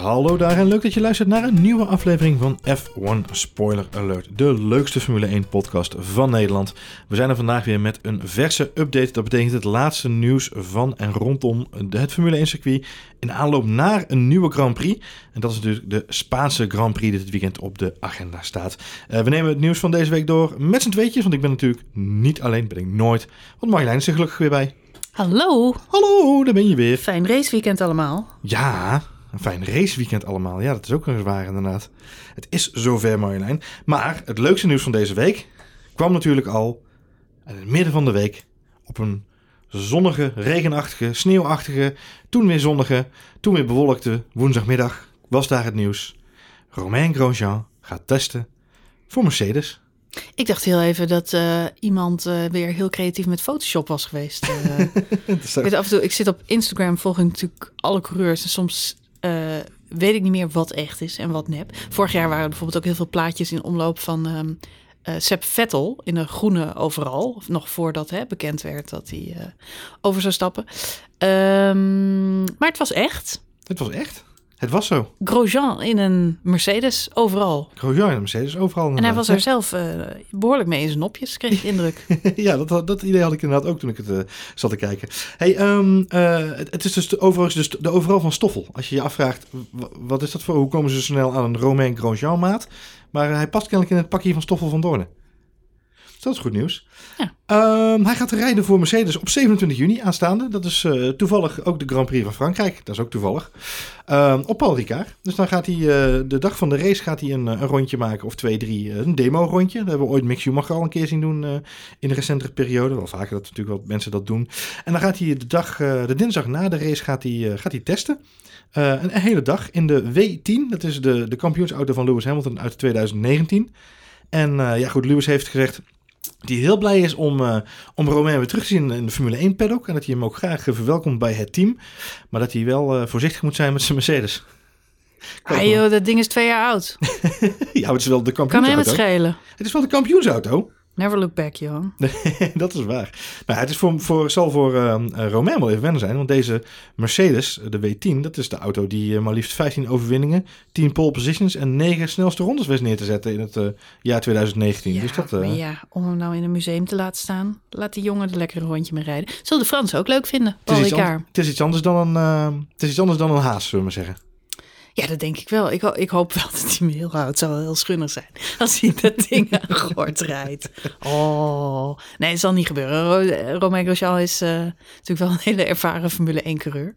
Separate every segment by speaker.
Speaker 1: Hallo daar en leuk dat je luistert naar een nieuwe aflevering van F1 Spoiler Alert. De leukste Formule 1 podcast van Nederland. We zijn er vandaag weer met een verse update. Dat betekent het laatste nieuws van en rondom het Formule 1 circuit. In aanloop naar een nieuwe Grand Prix. En dat is natuurlijk de Spaanse Grand Prix die dit weekend op de agenda staat. Uh, we nemen het nieuws van deze week door met z'n tweetjes. Want ik ben natuurlijk niet alleen, ben ik nooit. Want Marjolein is er gelukkig weer bij.
Speaker 2: Hallo.
Speaker 1: Hallo, daar ben je weer.
Speaker 2: Fijn raceweekend allemaal.
Speaker 1: Ja, een fijn raceweekend allemaal. Ja, dat is ook een waar inderdaad. Het is zover Marjolein. Maar het leukste nieuws van deze week kwam natuurlijk al in het midden van de week op een zonnige, regenachtige, sneeuwachtige, toen weer zonnige, toen weer bewolkte woensdagmiddag was daar het nieuws. Romain Grosjean gaat testen voor Mercedes.
Speaker 2: Ik dacht heel even dat uh, iemand uh, weer heel creatief met Photoshop was geweest. Uh, ik, weet, af en toe, ik zit op Instagram, volg ik natuurlijk alle coureurs. En soms weet ik niet meer wat echt is en wat nep. Vorig jaar waren er bijvoorbeeld ook heel veel plaatjes in omloop van um, Seb Vettel in een groene overal. Nog voordat hè, bekend werd dat hij over zou stappen. Um, maar het was echt.
Speaker 1: Het was echt? Het was zo.
Speaker 2: Grosjean in een Mercedes overal.
Speaker 1: Grosjean in een Mercedes overal.
Speaker 2: En hij was er zelf uh, behoorlijk mee in zijn nopjes, kreeg ik de indruk.
Speaker 1: ja, dat, dat idee had ik inderdaad ook toen ik het uh, zat te kijken. Hey, um, uh, het, het, is dus de, overigens dus de overal van Stoffel. Als je je afvraagt, wat is dat voor? Hoe komen ze snel aan een Romain Grosjean maat? Maar hij past kennelijk in het pakje van Stoffel van Doornen. Dat is goed nieuws. Ja. Um, hij gaat rijden voor Mercedes op 27 juni aanstaande. Dat is uh, toevallig ook de Grand Prix van Frankrijk. Dat is ook toevallig. Um, op Paul Ricard. Dus dan gaat hij uh, de dag van de race gaat hij een, een rondje maken. Of twee, drie. Een demo-rondje. Dat hebben we ooit Mick Schumacher al een keer zien doen in de recentere periode. Wel vaker dat natuurlijk wel mensen dat doen. En dan gaat hij de dag, de dinsdag na de race gaat hij, gaat hij testen. Een, een, hele dag in de W10. Dat is de, de kampioensauto van Lewis Hamilton uit 2019. En ja goed, Lewis heeft gezegd... Die heel blij is om, uh, om Romain weer terug te zien in de Formule 1 paddock. En dat hij hem ook graag uh, verwelkomt bij het team. Maar dat hij wel uh, voorzichtig moet zijn met zijn Mercedes.
Speaker 2: Ah joh, dat ding is twee jaar oud.
Speaker 1: ja, het is wel de kampioensauto.
Speaker 2: Kan hem het schelen.
Speaker 1: Het is wel de kampioensauto.
Speaker 2: Never look back, Johan.
Speaker 1: dat is waar. Maar het is voor, voor, zal voor uh, Romain wel even wennen zijn. Want deze Mercedes, de W10, dat is de auto die uh, maar liefst 15 overwinningen, 10 pole positions en 9 snelste rondes wist neer te zetten in het uh, jaar 2019.
Speaker 2: Ja,
Speaker 1: dus dat,
Speaker 2: maar ja, om hem nou in een museum te laten staan, laat die jongen er lekker een rondje mee rijden. Zullen de Fransen ook leuk vinden, Paul
Speaker 1: het is, iets het is iets anders dan een, het is iets anders dan een haas, zullen we maar zeggen.
Speaker 2: Ja, dat denk ik wel. Ik, ik hoop wel dat hij me heel houdt. Het zou wel heel schunnig zijn als hij dat ding aan gort rijdt. Oh, nee, het zal niet gebeuren. Romain Grosjean is uh, natuurlijk wel een hele ervaren Formule 1 coureur.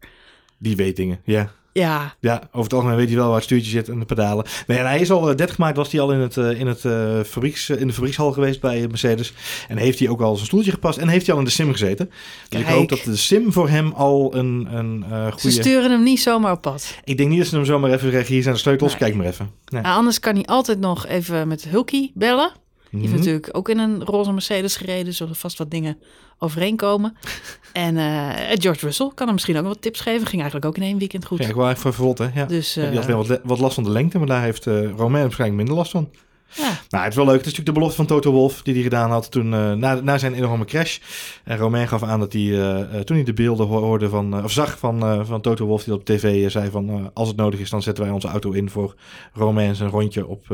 Speaker 1: Die weet dingen, ja.
Speaker 2: Ja.
Speaker 1: Ja, over het algemeen weet hij wel waar het stuurtje zit en de pedalen. Nee, en hij is al 30 maart was hij al in, het, uh, in, het, uh, fabrieks, in de fabriekshal geweest bij Mercedes. En heeft hij ook al zijn stoeltje gepast en heeft hij al in de sim gezeten. Dus Kijk. ik hoop dat de sim voor hem al een, een uh, goede...
Speaker 2: Ze sturen hem niet zomaar op pad.
Speaker 1: Ik denk niet dat ze hem zomaar even zeggen, hier zijn de sleutels, nee. kijk maar even.
Speaker 2: Nee. Nou, anders kan hij altijd nog even met Hulkie bellen. Die heeft
Speaker 1: Mhm.
Speaker 2: natuurlijk ook in een roze Mercedes gereden. Zullen vast wat dingen overeenkomen. en uh, George Russell kan hem misschien ook wat tips geven. Ging eigenlijk ook in één weekend goed.
Speaker 1: Ja, ik wel even verrot, hè. Ja.
Speaker 2: Dus, uh,
Speaker 1: die had wel wat, wat, last van de lengte, maar daar heeft uh, Romain waarschijnlijk minder last van.
Speaker 2: Ja.
Speaker 1: Nou, het is wel leuk. Het is natuurlijk de belofte van Toto Wolff die hij gedaan had toen uh, na, na zijn enorme crash. En Romain gaf aan dat hij uh, toen hij de beelden hoorde van, uh, of zag van, van Toto Wolff die op tv zei van als het nodig is dan zetten wij onze auto in voor Romain zijn rondje op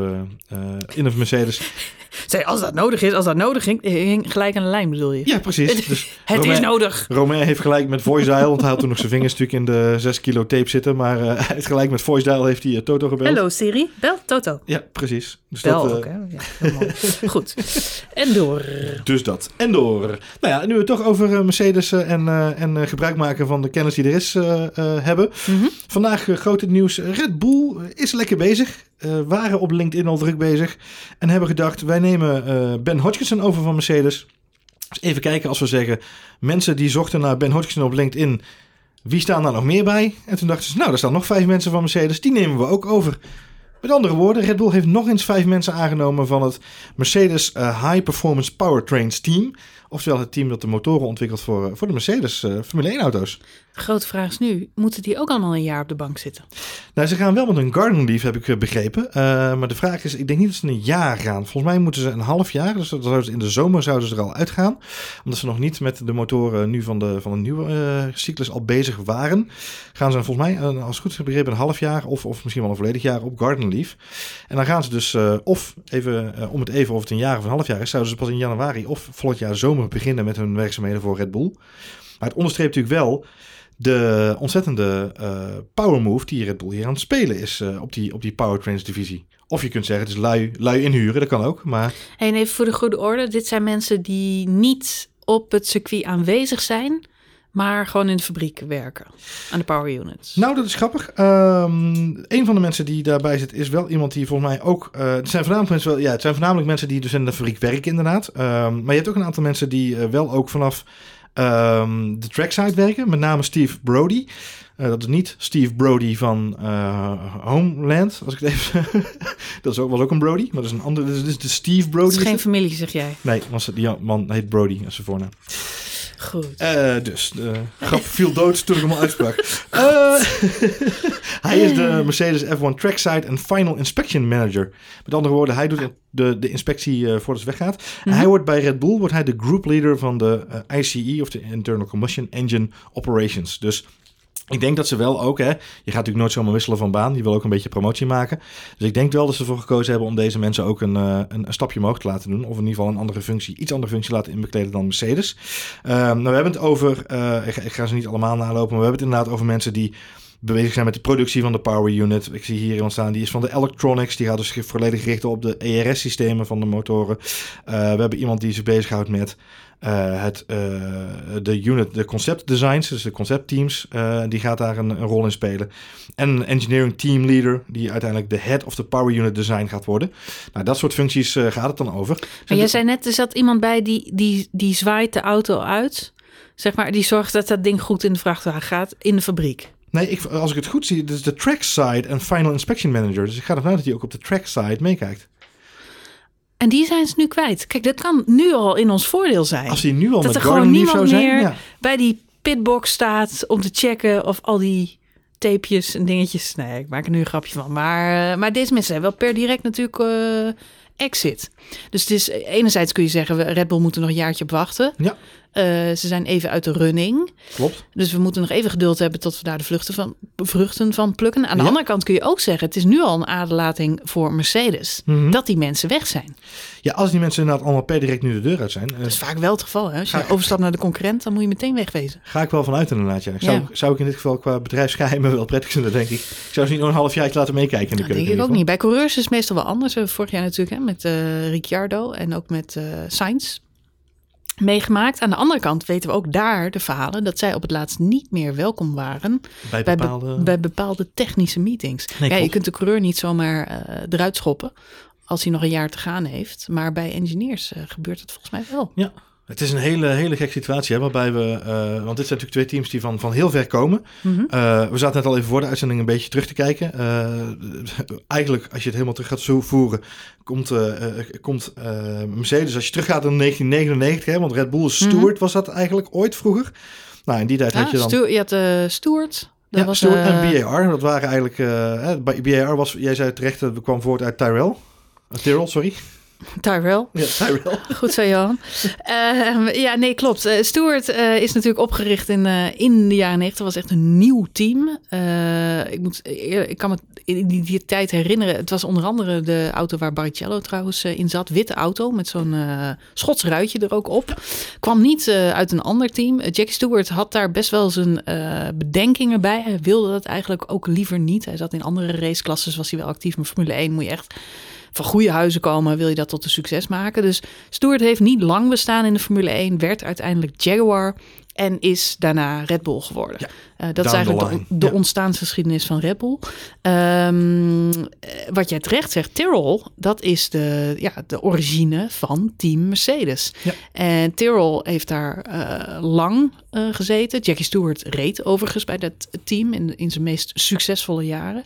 Speaker 1: in een Mercedes.
Speaker 2: Zei, als dat nodig is, als dat nodig ging, hing gelijk aan de lijn bedoel je?
Speaker 1: Ja, precies. Dus
Speaker 2: het Romain, is nodig.
Speaker 1: Romain heeft gelijk met voice dial, want hij had toen nog zijn vingers natuurlijk in de 6 kilo tape zitten. Maar hij heeft gelijk met voice dial heeft hij Toto gebeld.
Speaker 2: Hallo Siri, bel Toto.
Speaker 1: Ja, precies.
Speaker 2: Dus bel dat, ook, hè? Ja, Goed. En door.
Speaker 1: Dus dat. En door. Nou ja, nu we het toch over uh, Mercedes uh, en, en gebruik maken van de kennis die er is hebben.
Speaker 2: Mhm.
Speaker 1: Mm -hmm. Vandaag groot het nieuws. Red Bull is lekker bezig. waren op LinkedIn al druk bezig. En hebben gedacht, wij nemen Ben Hodgkinson over van Mercedes. Dus even kijken als we zeggen, mensen die zochten naar Ben Hodgkinson op LinkedIn. Wie staan daar nog meer bij? En toen dachten ze, nou, er staan nog vijf mensen van Mercedes. Die nemen we ook over. Met andere woorden, Red Bull heeft nog eens vijf mensen aangenomen van het Mercedes uh, High Performance Powertrains team. Oftewel het team dat de motoren ontwikkelt voor, voor de Mercedes Formule 1 auto's.
Speaker 2: Grote vraag is nu, moeten die ook allemaal een jaar op de bank zitten?
Speaker 1: Nou, ze gaan wel met een garden leave, heb ik begrepen. maar de vraag is, ik denk niet dat ze een jaar gaan. Volgens mij moeten ze een half jaar, dus dat zouden ze in de zomer zouden ze er al uitgaan. Omdat ze nog niet met de motoren nu van de, van de nieuwe cyclus al bezig waren. Gaan ze volgens mij, als het goed is begrepen, een half jaar of, of misschien wel een volledig jaar op garden leave. En dan gaan ze dus, uh, of even uh, om het even of het een jaar of een half jaar is, zouden ze pas in januari of volgend jaar zomer beginnen met hun werkzaamheden voor Red Bull. Maar het onderstreept natuurlijk wel de ontzettende uh, power move die Red Bull hier aan het spelen is op, die, op die powertrains divisie. Of je kunt zeggen, het is lui, lui inhuren, dat kan ook. Maar...
Speaker 2: en even voor de goede orde, dit zijn mensen die niet op het circuit aanwezig zijn maar gewoon in de fabriek werken aan de power units.
Speaker 1: Nou, dat is grappig. Um, een van de mensen die daarbij zit is wel iemand die volgens mij ook. Uh, het zijn voornamelijk mensen, wel, ja, het zijn voornamelijk mensen die dus in de fabriek werken, inderdaad. Um, maar je hebt ook een aantal mensen die uh, wel ook vanaf um, de trackside werken, met name Steve Brody. Uh, dat is niet Steve Brody van Homeland, als ik het even. dat is ook, was ook een Brody, maar dat is een andere. Dit is de Steve Brody.
Speaker 2: Het is geen familie, zeg jij?
Speaker 1: Nee, was, die man heet Brody als zijn voornaam.
Speaker 2: Goed.
Speaker 1: Uh, dus de grap viel dood toen ik hem al uitsprak. Uh, hij is de Mercedes F1 Trackside en Final Inspection Manager. Met andere woorden, hij doet de, de inspectie uh, voordat het weggaat. Mm Hij wordt bij Red Bull wordt hij de group leader van de ICE, of de Internal Combustion Engine Operations. Dus ik denk dat ze wel ook, hè, je gaat natuurlijk nooit zomaar wisselen van baan. Je wil ook een beetje promotie maken. Dus ik denk wel dat ze ervoor gekozen hebben om deze mensen ook een, een, een, stapje omhoog te laten doen. Of in ieder geval een andere functie, iets andere functie laten inbekleden dan Mercedes. Uh, nou, we hebben het over, uh, ik, ik, ga ze niet allemaal nalopen, maar we hebben het inderdaad over mensen die bezig zijn met de productie van de power unit. Ik zie hier iemand staan, die is van de electronics. Die gaat dus volledig richten op de ERS-systemen van de motoren. Uh, we hebben iemand die zich bezighoudt met uh, het, uh, de unit, de concept designs, dus de conceptteams, uh, die gaat daar een, een, rol in spelen. En een engineering team leader, die uiteindelijk de head of the power unit design gaat worden. Nou, dat soort functies gaat het dan over.
Speaker 2: Maar jij zei net, er zat iemand bij die, die, die zwaait de auto uit. Zeg maar, die zorgt dat dat ding goed in de vrachtwagen gaat in de fabriek.
Speaker 1: Nee, ik, als ik het goed zie, is de trackside en final inspection manager. Dus ik ga ervan uit dat hij ook op de trackside meekijkt.
Speaker 2: En die zijn ze nu kwijt. Kijk, dat kan nu al in ons voordeel zijn.
Speaker 1: Als hij nu al
Speaker 2: dat
Speaker 1: met
Speaker 2: er gewoon niemand
Speaker 1: zou zijn,
Speaker 2: meer
Speaker 1: ja.
Speaker 2: bij die pitbox staat om te checken of al die tapejes en dingetjes. Nee, ik maak er nu een grapje van. Maar, uh, maar deze mensen zijn wel per direct natuurlijk uh, exit. Dus het is enerzijds kun je zeggen, Red Bull moet er nog een jaartje op wachten.
Speaker 1: Ja.
Speaker 2: Uh, ze zijn even uit de running.
Speaker 1: Klopt.
Speaker 2: Dus we moeten nog even geduld hebben tot we daar de vluchten van, vruchten van plukken. Aan de ja. andere kant kun je ook zeggen, het is nu al een aderlating voor Mercedes.
Speaker 1: Mm -hmm.
Speaker 2: Dat die mensen weg zijn.
Speaker 1: Ja, als die mensen inderdaad allemaal per direct nu de deur uit zijn.
Speaker 2: Dat is vaak wel het geval. Hè? Als je overstapt naar de concurrent, dan moet je meteen wegwezen.
Speaker 1: Ga ik wel vanuit inderdaad. Ja. Zou,
Speaker 2: Ja.
Speaker 1: zou ik in dit geval qua bedrijfsgeheimen wel prettig vinden, denk ik. Ik zou ze niet nog een half jaar laten meekijken in de
Speaker 2: Dat
Speaker 1: keuken.
Speaker 2: denk ik ook niet. Bij coureurs is het meestal wel anders. We vorig jaar natuurlijk hè, met eh Ricciardo en ook met eh Sainz meegemaakt. Aan de andere kant weten we ook daar de verhalen dat zij op het laatst niet meer welkom waren.
Speaker 1: Bij
Speaker 2: bij, be-
Speaker 1: bepaalde...
Speaker 2: bij bepaalde technische meetings.
Speaker 1: Nee,
Speaker 2: ja, je kunt de coureur niet zomaar eh, eruit schoppen als hij nog een jaar te gaan heeft. Maar bij engineers eh, gebeurt het volgens mij wel.
Speaker 1: Ja, het is een hele, hele gekke situatie, hè, waarbij we... eh, want dit zijn natuurlijk twee teams die van, van heel ver komen.
Speaker 2: Mhm.
Speaker 1: Eh, we zaten net al even voor de uitzending een beetje terug te kijken. Eh, eigenlijk, als je het helemaal terug gaat zo voeren, komt, komt Mercedes, als je teruggaat in 1999, hè, want Red Bull Stewart was dat eigenlijk ooit vroger. Nou, in die tijd had
Speaker 2: Ja,
Speaker 1: je dan...
Speaker 2: Stu- je had Stuart. Dat
Speaker 1: ja,
Speaker 2: was,
Speaker 1: Stewart en BAR, dat waren eigenlijk... bij BAR was, jij zei terecht, dat kwam voort uit Tyrell. Tyrrell, sorry.
Speaker 2: Tyrell.
Speaker 1: Ja, Tyrell.
Speaker 2: Goed zo, Johan. Ehm, ja, nee, klopt. Eh Stuart eh, is natuurlijk opgericht in, eh, in de jaren 90. was echt een nieuw team. Ik, moet, ik kan me in die, die tijd herinneren. Het was onder andere de auto waar Barrichello trouwens in zat. Witte auto met zo'n Schots ruitje er ook op. Kwam niet uit een ander team. Jackie Stewart had daar best wel zijn bedenkingen bij. Hij wilde dat eigenlijk ook liever niet. Hij zat in andere raceklasses, was hij wel actief. Maar Formule 1 moet je echt van goede huizen komen, wil je dat tot een succes maken. Dus Stewart heeft niet lang bestaan in de Formule 1, werd uiteindelijk Jaguar. En is daarna Red Bull geworden.
Speaker 1: Ja,
Speaker 2: Uh, dat is eigenlijk de, de
Speaker 1: Ja.
Speaker 2: ontstaansgeschiedenis van Red Bull. Eh, wat jij terecht zegt, Tyrrell, dat is de, ja, de origine van team Mercedes.
Speaker 1: Ja.
Speaker 2: En Tyrrell heeft daar eh, lang eh, gezeten. Jackie Stewart reed overigens bij dat team in, in zijn meest succesvolle jaren.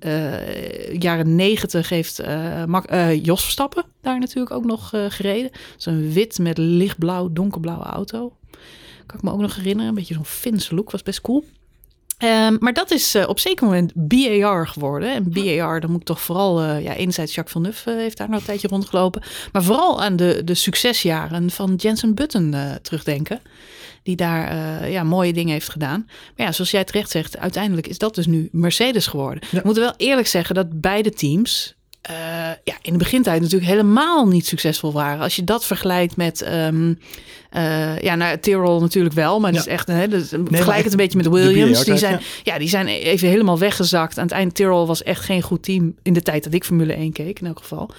Speaker 2: Eh, jaren negentig heeft eh, eh, Jos Verstappen daar natuurlijk ook nog eh, gereden. Zo'n wit met lichtblauw, donkerblauwe auto. Kan ik me ook nog herinneren. Een beetje zo'n Finse look, was best cool. Ehm, maar dat is eh, op zeker moment BAR geworden. En BAR, dan moet ik toch vooral... eh, ja, enerzijds Jacques Villeneuve eh, heeft daar nou een tijdje rondgelopen. Maar vooral aan de, de succesjaren van Jensen Button terugdenken. Die daar ja, mooie dingen heeft gedaan. Maar ja, zoals jij terecht zegt, uiteindelijk is dat dus nu Mercedes geworden.
Speaker 1: Ja.
Speaker 2: We moeten wel eerlijk zeggen dat beide teams... ja, in de begintijd natuurlijk helemaal niet succesvol waren. Als je dat vergelijkt met... ehm, eh, ja, nou, Tyrrell natuurlijk wel, maar dat
Speaker 1: Ja.
Speaker 2: is echt... Hè, dus, vergelijk
Speaker 1: echt
Speaker 2: het een beetje met Williams. Die zijn,
Speaker 1: ja.
Speaker 2: ja, die zijn even helemaal weggezakt. Aan het eind, Tyrrell was echt geen goed team in de tijd dat ik Formule 1 keek, in elk geval.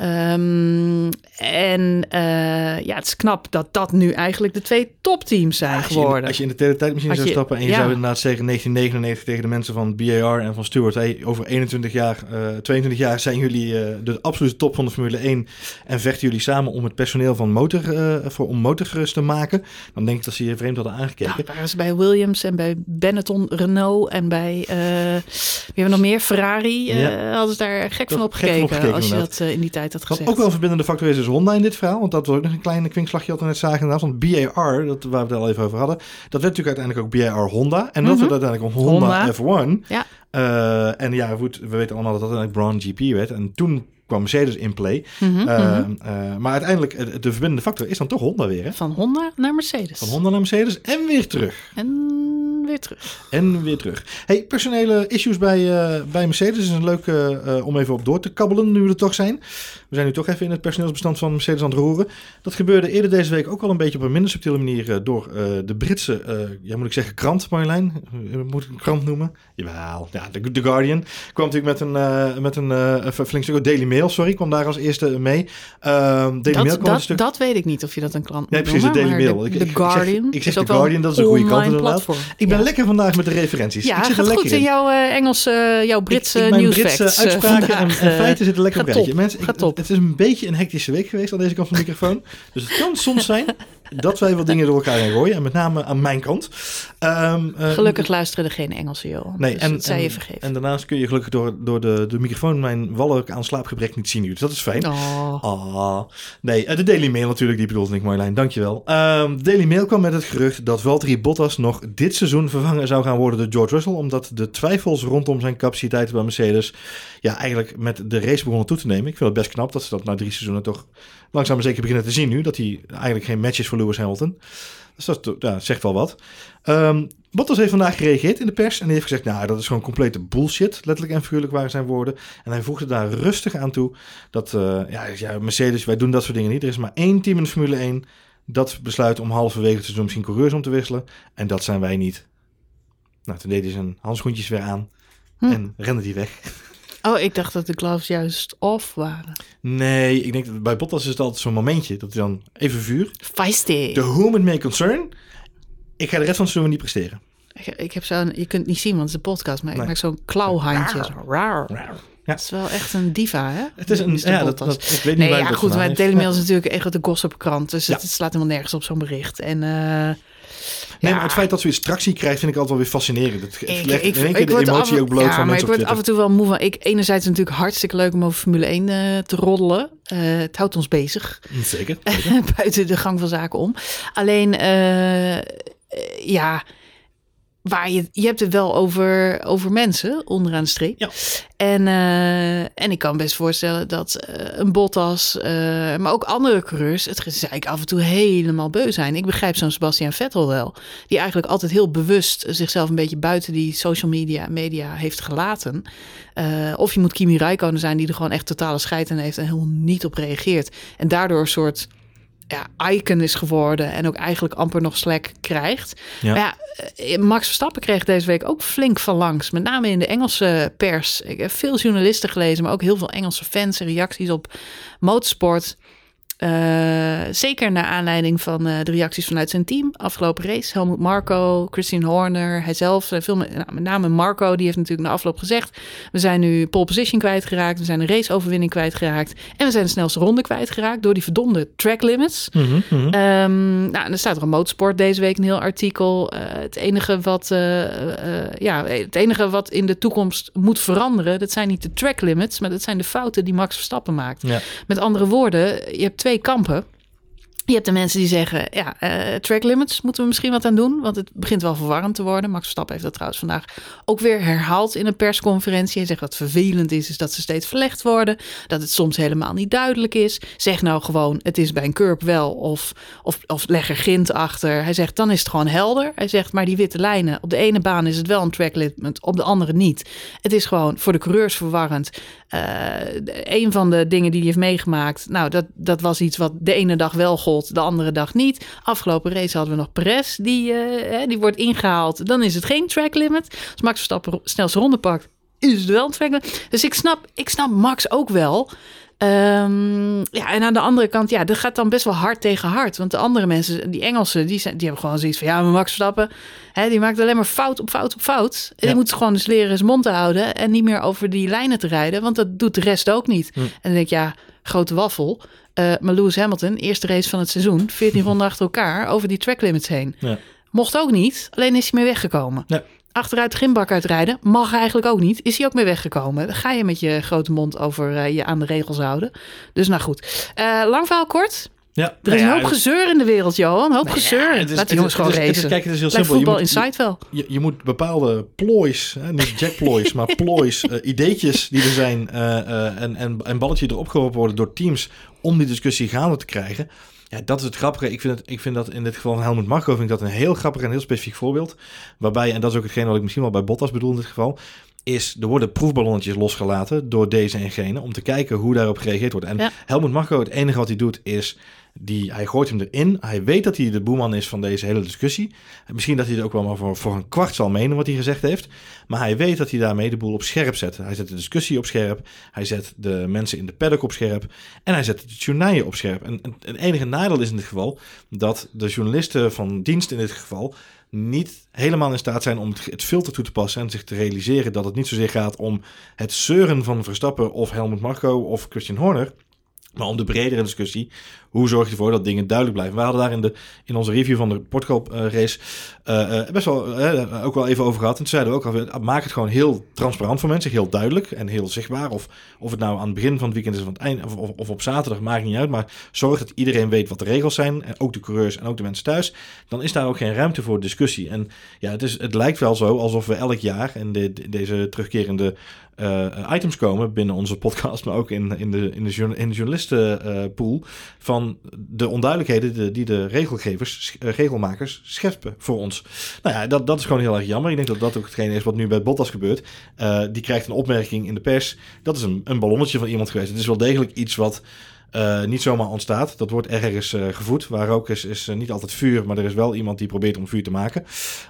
Speaker 2: Ehm, en eh, ja, het is knap dat dat nu eigenlijk de twee topteams zijn
Speaker 1: Als je,
Speaker 2: geworden.
Speaker 1: als je in de teletijdmachine zou
Speaker 2: je-
Speaker 1: stappen en je
Speaker 2: ja.
Speaker 1: zou inderdaad zeggen 1999 tegen de mensen van BAR en van Stewart. Hey, over 21 jaar, eh 22 jaar zijn jullie eh, de absolute top van de Formule 1 en vechten jullie samen om het personeel van motor, eh, voor, om motorgerust te maken. Dan denk ik dat ze je vreemd hadden aangekeken.
Speaker 2: Nou, waren ze bij Williams en bij Benetton Renault en bij, eh wie hebben we nog meer? Ferrari. eh
Speaker 1: Ja.
Speaker 2: hadden ze daar gek van
Speaker 1: Gek van
Speaker 2: opgekeken
Speaker 1: opgekeken,
Speaker 2: als je dat eh, in die tijd had
Speaker 1: Wat
Speaker 2: gezegd.
Speaker 1: ook wel een verbindende factor is, is Honda in dit verhaal. Want dat was ook nog een kleine kwinkslagje wat we net zagen inderdaad. Want BAR, dat, waar we het al even over hadden, dat werd natuurlijk uiteindelijk ook BAR Honda. En dat
Speaker 2: Mhm.
Speaker 1: werd uiteindelijk ook Honda,
Speaker 2: Honda.
Speaker 1: F1.
Speaker 2: Ja.
Speaker 1: Eh, en ja, goed, we weten allemaal dat dat uiteindelijk Brown GP werd. En toen kwam Mercedes in play.
Speaker 2: Mhm,
Speaker 1: Eh,
Speaker 2: mhm.
Speaker 1: eh, maar uiteindelijk, de verbindende factor is dan toch Honda weer. Hè?
Speaker 2: Van Honda naar Mercedes.
Speaker 1: Van Honda naar Mercedes en weer terug.
Speaker 2: En weer terug.
Speaker 1: En weer terug. Hey, personele issues bij, eh, bij Mercedes is een leuk eh, om even op door te kabbelen, nu we er toch zijn. We zijn nu toch even in het personeelsbestand van Mercedes aan het roeren. Dat gebeurde eerder deze week ook al een beetje op een minder subtiele manier eh, door de Britse, ja moet ik zeggen, krant Marjolein. Moet ik een krant noemen? Jawel, ja, The, The Guardian. Kwam natuurlijk met een, met een flink stuk, oh, Daily Mail, sorry, kwam daar als eerste mee. Ehm Daily Mail
Speaker 2: Dat,
Speaker 1: een
Speaker 2: dat,
Speaker 1: stuk...
Speaker 2: dat weet ik niet of je dat een klant
Speaker 1: Nee,
Speaker 2: moet
Speaker 1: precies, de Daily Mail.
Speaker 2: De,
Speaker 1: Ik-
Speaker 2: The
Speaker 1: ik zeg-
Speaker 2: Guardian
Speaker 1: ik zeg
Speaker 2: ook
Speaker 1: The Guardian, dat is een goede kant inderdaad.
Speaker 2: platform.
Speaker 1: Ik ben Lekker vandaag met de referenties.
Speaker 2: Ja,
Speaker 1: ik zit
Speaker 2: gaat
Speaker 1: er
Speaker 2: goed
Speaker 1: lekker
Speaker 2: in jouw eh, Engelse, jouw Britse
Speaker 1: ik, mijn. Britse
Speaker 2: eh,
Speaker 1: uitspraken en,
Speaker 2: vandaag,
Speaker 1: en
Speaker 2: eh,
Speaker 1: feiten zitten lekker op rijtje. Mensen, ik- het is een beetje een hectische week geweest aan deze kant van de microfoon. Dus het kan soms zijn dat wij wat dingen door elkaar heen gooien. En met name aan mijn kant. Ehm, eh,
Speaker 2: Gelukkig luisteren er geen Engelse, joh.
Speaker 1: Nee,
Speaker 2: dus
Speaker 1: en,
Speaker 2: zij
Speaker 1: en,
Speaker 2: je vergeven.
Speaker 1: en daarnaast kun je gelukkig door, door de, de microfoon mijn wallen aan slaapgebrek niet zien nu. Dus dat is fijn.
Speaker 2: oh.
Speaker 1: Ah, nee, eh, de Daily Mail natuurlijk, die bedoelde ik Marjolein, dankjewel. Ehm de Daily Mail kwam met het gerucht dat Valtteri Bottas nog dit seizoen vervangen zou gaan worden door George Russell, omdat de twijfels rondom zijn capaciteiten bij Mercedes ja, eigenlijk met de race begonnen toe te nemen. Ik vind het best knap dat ze dat na drie seizoenen toch langzaam maar zeker beginnen te zien nu, dat hij eigenlijk geen match is voor Lewis Hamilton. Dus dat ja, zegt wel wat. Ehm, Bottas heeft vandaag gereageerd in de pers en die heeft gezegd, nou, dat is gewoon complete bullshit, letterlijk en figuurlijk waren zijn woorden. En hij voegde daar rustig aan toe dat, eh, ja, ja, Mercedes, wij doen dat soort dingen niet. Er is maar één team in de Formule 1 dat besluit om halverwege het seizoen misschien coureurs om te wisselen. En dat zijn wij niet. Nou, toen deed hij zijn handschoentjes weer aan
Speaker 2: Hm.
Speaker 1: en rende hij weg.
Speaker 2: Oh, ik dacht dat de gloves juist off waren.
Speaker 1: Nee, ik denk dat bij Bottas is het altijd zo'n momentje dat hij dan even vuur.
Speaker 2: Feisty.
Speaker 1: De whom it may concern. Ik ga de rest van het seizoen niet presteren.
Speaker 2: Ik, ik heb zo'n, je kunt het niet zien, want het is een podcast, maar
Speaker 1: Nee.
Speaker 2: ik maak zo'n klauwhandje. Zo, raar.
Speaker 1: Ja.
Speaker 2: Het is wel echt een diva, hè?
Speaker 1: Het is een,
Speaker 2: Mr.
Speaker 1: ja, dat, dat, ik weet niet
Speaker 2: Nee,
Speaker 1: waar
Speaker 2: ja, goed, maar Daily. Mail is natuurlijk echt de gossipkrant, dus
Speaker 1: Ja.
Speaker 2: het, het slaat helemaal nergens op zo'n bericht. En eh,
Speaker 1: Nee,
Speaker 2: ja,
Speaker 1: maar het feit dat zoiets tractie krijgt, vind ik altijd wel weer fascinerend. Het,
Speaker 2: ik,
Speaker 1: legt
Speaker 2: ik, ik
Speaker 1: keer de emotie
Speaker 2: af,
Speaker 1: ook bloot
Speaker 2: ja,
Speaker 1: van
Speaker 2: maar ik
Speaker 1: mensen op
Speaker 2: word af en toe wel moe van. Ik, enerzijds natuurlijk hartstikke leuk om over Formule 1 eh, te roddelen. Eh, het houdt ons bezig.
Speaker 1: Zeker.
Speaker 2: buiten de gang van zaken om. Alleen, eh, ja, waar je, je hebt het wel over, over mensen onderaan de streep.
Speaker 1: Ja.
Speaker 2: En, eh, en ik kan best voorstellen dat eh, een Bottas, eh, maar ook andere coureurs, het gezeik af en toe helemaal beu zijn. Ik begrijp zo'n Sebastian Vettel wel, die eigenlijk altijd heel bewust zichzelf een beetje buiten die social media, media heeft gelaten. Of je moet Kimi Räikkönen zijn die er gewoon echt totale scheid aan heeft en helemaal niet op reageert. En daardoor een soort ja, icon is geworden en ook eigenlijk amper nog slack krijgt.
Speaker 1: Ja.
Speaker 2: Maar ja, eh, Max Verstappen kreeg deze week ook flink van langs. Met name in de Engelse pers. Ik heb veel journalisten gelezen, maar ook heel veel Engelse fans en reacties op motorsport. Uh, zeker naar aanleiding van uh, de reacties vanuit zijn team. Afgelopen race, Helmut Marco, Christian Horner, hijzelf. Veel met, nou, met name Marco, die heeft natuurlijk na afloop gezegd... we zijn nu pole position kwijtgeraakt, we zijn een raceoverwinning kwijtgeraakt... en we zijn de snelste ronde kwijtgeraakt door die verdomde track limits. Mm -hmm, um, nou, er staat er een motorsport deze week een heel artikel. Uh, het, enige wat, ja, het enige wat in de toekomst moet veranderen... dat zijn niet de track limits, maar dat zijn de fouten die Max Verstappen maakt. Ja. Met andere woorden, je hebt twee kampen. Je hebt de mensen die zeggen, ja, uh, track limits moeten we misschien wat aan doen, want het begint wel verwarrend te worden. Max Verstappen heeft dat trouwens vandaag ook weer herhaald in een persconferentie. Hij zegt wat vervelend is, is dat ze steeds verlegd worden, dat het soms helemaal niet duidelijk is. Zeg nou gewoon, het is bij een curb wel, of, of, of leg er grind achter. Hij zegt, dan is het gewoon helder. Hij zegt, maar die witte lijnen, op de ene baan is het wel een track limit, op de andere niet. Het is gewoon voor de coureurs verwarrend. Uh, een van de dingen die hij heeft meegemaakt, nou, dat, dat was iets wat de ene dag wel gold, de andere dag niet. Afgelopen race hadden we nog Perez, die, uh, die wordt ingehaald. Dan is het geen track limit. Als Max Verstappen snelste ronde pakt, is het wel een track limit. Dus ik snap, ik snap Max ook wel. Um, ja, en aan de andere kant, ja, dat gaat dan best wel hard tegen hard. Want de andere mensen, die Engelsen, die, zijn, die hebben gewoon zoiets van... ja, maar Max Verstappen, hè, die maakt alleen maar fout op fout op fout. En ja. die moet gewoon dus leren zijn mond te houden... en niet meer over die lijnen te rijden, want dat doet de rest ook niet. Hm. En dan denk ik, ja, grote waffel. Uh, maar Lewis Hamilton, eerste race van het seizoen... 14 ronden achter elkaar over die track limits heen. Ja. Mocht ook niet, alleen is hij mee weggekomen. Ja achteruit de gymbak uitrijden. Mag eigenlijk ook niet. Is hij ook mee weggekomen. Dan ga je met je grote mond over uh, je aan de regels houden. Dus nou goed. Uh, lang verhaal kort. Ja, er is een hoop gezeur in de wereld, Johan. Een hoop gezeur. Ja, Laat die jongens gewoon racen.
Speaker 1: Kijk, het is heel simpel.
Speaker 2: voetbal
Speaker 1: je
Speaker 2: moet, inside wel.
Speaker 1: Je, je, moet bepaalde ploys, hè, niet jackploys, maar ploys, uh, ideetjes die er zijn... En, en, en balletje erop geworpen worden door teams... om die discussie gaande te krijgen... Ja, dat is het grappige. Ik vind, het, ik vind dat in dit geval van Helmut Marko vind ik dat een heel grappig en heel specifiek voorbeeld. Waarbij, en dat is ook hetgeen wat ik misschien wel bij Bottas bedoel in dit geval, is er worden proefballonnetjes losgelaten door deze en gene om te kijken hoe daarop gereageerd wordt. En ja. Helmut Marko, het enige wat hij doet is die, hij gooit hem erin. Hij weet dat hij de boeman is van deze hele discussie. Misschien dat hij het ook wel maar voor, voor een kwart zal menen wat hij gezegd heeft. Maar hij weet dat hij daarmee de boel op scherp zet. Hij zet de discussie op scherp. Hij zet de mensen in de paddock op scherp. En hij zet de journaaien op scherp. En het enige nadeel is in dit geval dat de journalisten van dienst in dit geval niet helemaal in staat zijn om het filter toe te passen en zich te realiseren dat het niet zozeer gaat om het zeuren van Verstappen of Helmut Marko of Christian Horner. Maar om de bredere discussie, hoe zorg je ervoor dat dingen duidelijk blijven? We hadden daar in, de, in onze review van de Portugal race uh, best wel ook wel even over gehad. En zeiden ook al, maak het gewoon heel transparant voor mensen, heel duidelijk en heel zichtbaar. Of, of het nou aan het begin van het weekend is of aan het eind, of, of, op zaterdag, maakt niet uit. Maar zorg dat iedereen weet wat de regels zijn, en ook de coureurs en ook de mensen thuis. Dan is daar ook geen ruimte voor discussie. En ja, het, is, het lijkt wel zo alsof we elk jaar, en de, deze terugkerende items komen binnen onze podcast, maar ook in, in, de, in de journalistenpool. van de onduidelijkheden die de regelgevers, regelmakers scheppen voor ons. Nou ja, dat, dat is gewoon heel erg jammer. Ik denk dat dat ook hetgene is wat nu bij Bottas gebeurt. Uh, die krijgt een opmerking in de pers. Dat is een, een ballonnetje van iemand geweest. Het is wel degelijk iets wat uh, niet zomaar ontstaat. Dat wordt ergens uh, gevoed. Waar ook is, is uh, niet altijd vuur, maar er is wel iemand die probeert om vuur te maken.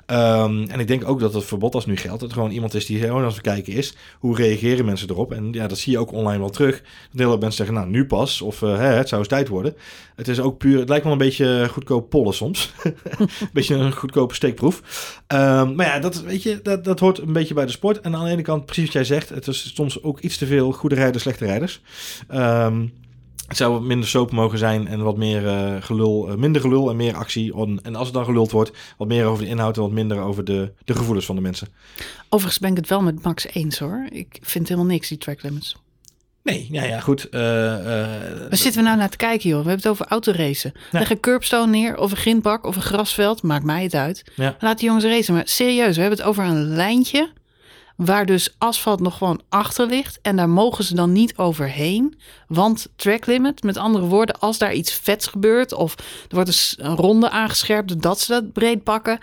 Speaker 1: Um, en ik denk ook dat het verbod als nu geldt. Dat het gewoon iemand is die gewoon als we kijken is. Hoe reageren mensen erop? En ja, dat zie je ook online wel terug. Dat heel veel mensen zeggen, nou nu pas. Of hè, het zou eens tijd worden. Het is ook puur, het lijkt wel een beetje goedkoop pollen soms. een beetje een goedkope steekproef. Um, maar ja, dat, weet je, dat, dat hoort een beetje bij de sport. En aan de ene kant, precies wat jij zegt, het is soms ook iets te veel goede rijders, slechte rijders. Um, het zou wat minder soap mogen zijn en wat meer uh, gelul, uh, minder gelul en meer actie. On, en als het dan geluld wordt, wat meer over de inhoud en wat minder over de, de gevoelens van de mensen.
Speaker 2: Overigens ben ik het wel met Max eens hoor. Ik vind helemaal niks, die track limits.
Speaker 1: Nee, ja, ja, goed. Uh,
Speaker 2: Waar zitten we nou naar te kijken, joh? We hebben het over autoracen. Ja. Leg een curbstone neer, of een grindbak, of een grasveld. Maakt mij het uit. Ja. Laat die jongens racen. Maar serieus, we hebben het over een lijntje waar dus asfalt nog gewoon achter ligt. En daar mogen ze dan niet overheen. Want track limit, met andere woorden, als daar iets vets gebeurt... of er wordt een ronde aangescherpt dat ze dat breed pakken...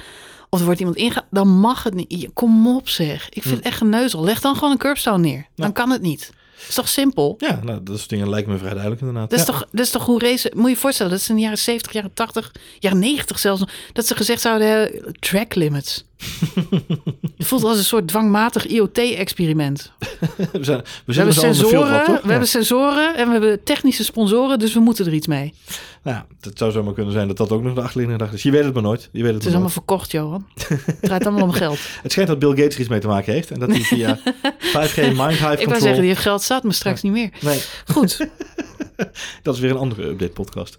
Speaker 2: of er wordt iemand ingegaan, dan mag het niet. Kom op zeg, ik vind het hm. echt geneuzel. Leg dan gewoon een curbstone neer. Dan kan het niet. is toch simpel?
Speaker 1: Ja, nou, dat soort dingen lijken me vrij duidelijk inderdaad.
Speaker 2: Dat is,
Speaker 1: ja.
Speaker 2: toch, dat is toch hoe race... Moet je je voorstellen, dat is in de jaren 70, jaren 80, jaren 90 zelfs... dat ze gezegd zouden, track limits. Het voelt als een soort dwangmatig IoT-experiment.
Speaker 1: we, zijn, we,
Speaker 2: We,
Speaker 1: zijn
Speaker 2: hebben sensoren, we
Speaker 1: Ja.
Speaker 2: hebben sensoren en we hebben technische sponsoren, dus we moeten er iets mee.
Speaker 1: Nou, het zou zomaar kunnen zijn dat dat ook nog de achterliggende gedachte is. Je weet het maar nooit. Je weet het,
Speaker 2: Het is allemaal verkocht, Johan. Het draait allemaal om geld.
Speaker 1: Het schijnt dat Bill Gates er iets mee te maken heeft. En dat hij via 5G Mind Hive
Speaker 2: Ik
Speaker 1: Control...
Speaker 2: zeggen, die heeft geld zat, maar straks niet meer.
Speaker 1: Nee,
Speaker 2: Goed.
Speaker 1: dat is weer een andere update podcast.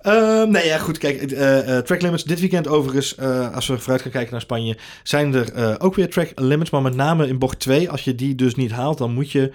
Speaker 1: Ehm, nee, ja, goed. Kijk, eh, eh, track limits dit weekend overigens, eh, als we vooruit gaan kijken naar Spanje, zijn er ook weer track limits. Maar met name in bocht 2, als je die dus niet haalt, dan moet je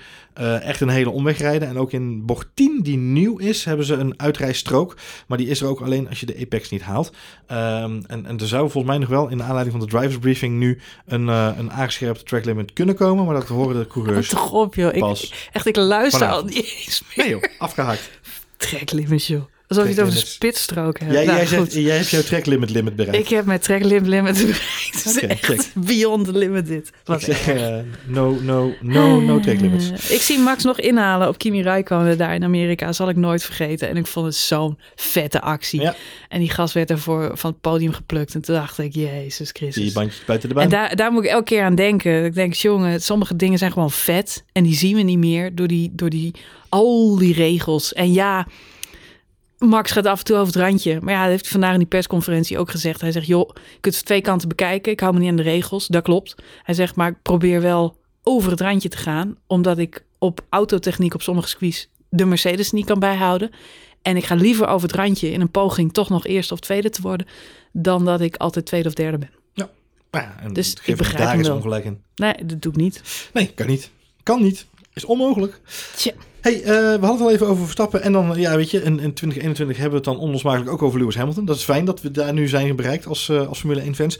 Speaker 1: echt een hele omweg rijden. En ook in bocht 10, die nieuw is, hebben ze een uitrijstrook. Maar die is er ook alleen als je de apex niet haalt. Ehm, en, en er zou volgens mij nog wel in de aanleiding van de drivers briefing nu een, een aangescherpte track limit kunnen komen. Maar dat horen de coureurs
Speaker 2: Toch op, joh. Ik,
Speaker 1: pas.
Speaker 2: echt, ik luister al niet eens meer.
Speaker 1: Nee joh, afgehaakt.
Speaker 2: Treklimits, joh. Alsof je het over de spitsstrook hebt.
Speaker 1: Jij,
Speaker 2: Nou,
Speaker 1: jij,
Speaker 2: goed.
Speaker 1: zegt, jij hebt jouw track limit limit bereikt.
Speaker 2: Ik heb mijn tracklimit limit bereikt. Echt
Speaker 1: check.
Speaker 2: beyond the limit dit. Wat
Speaker 1: Ik zeg, eh, no, no, no, no track limits.
Speaker 2: Eh, ik zie Max nog inhalen op Kimi Räikkönen daar in Amerika. Zal ik nooit vergeten. En ik vond het zo'n vette actie.
Speaker 1: Ja.
Speaker 2: En die gast werd ervoor van het podium geplukt. En toen dacht ik, Jezus
Speaker 1: Die
Speaker 2: Christus.
Speaker 1: bandjes buiten de baan.
Speaker 2: En daar, daar moet ik elke keer aan denken. Ik denk, jongen, sommige dingen zijn gewoon vet. En die zien we niet meer door die, door die al die regels. En ja, Max gaat af en toe over het randje. Maar ja, dat heeft hij vandaag in die persconferentie ook gezegd. Hij zegt, joh, je kunt het twee kanten bekijken. Ik hou me niet aan de regels. Dat klopt. Hij zegt, maar ik probeer wel over het randje te gaan. Omdat ik op autotechniek op sommige squeeze de Mercedes niet kan bijhouden. En ik ga liever over het randje in een poging toch nog eerste of tweede te worden. Dan dat ik altijd tweede of derde ben.
Speaker 1: Nou ja, en
Speaker 2: Dus
Speaker 1: het
Speaker 2: ik begrijp
Speaker 1: daar
Speaker 2: hem
Speaker 1: is ongelijk in.
Speaker 2: Nee, dat doe ik niet.
Speaker 1: Nee, kan niet. Kan niet. Is onmogelijk.
Speaker 2: Tja.
Speaker 1: Hey, eh, we hadden het al even over Verstappen. En dan, ja, weet je, in, in 2021 hebben we het dan onlosmakelijk ook over Lewis Hamilton. Dat is fijn dat we daar nu zijn bereikt als, eh, als Formule 1-fans.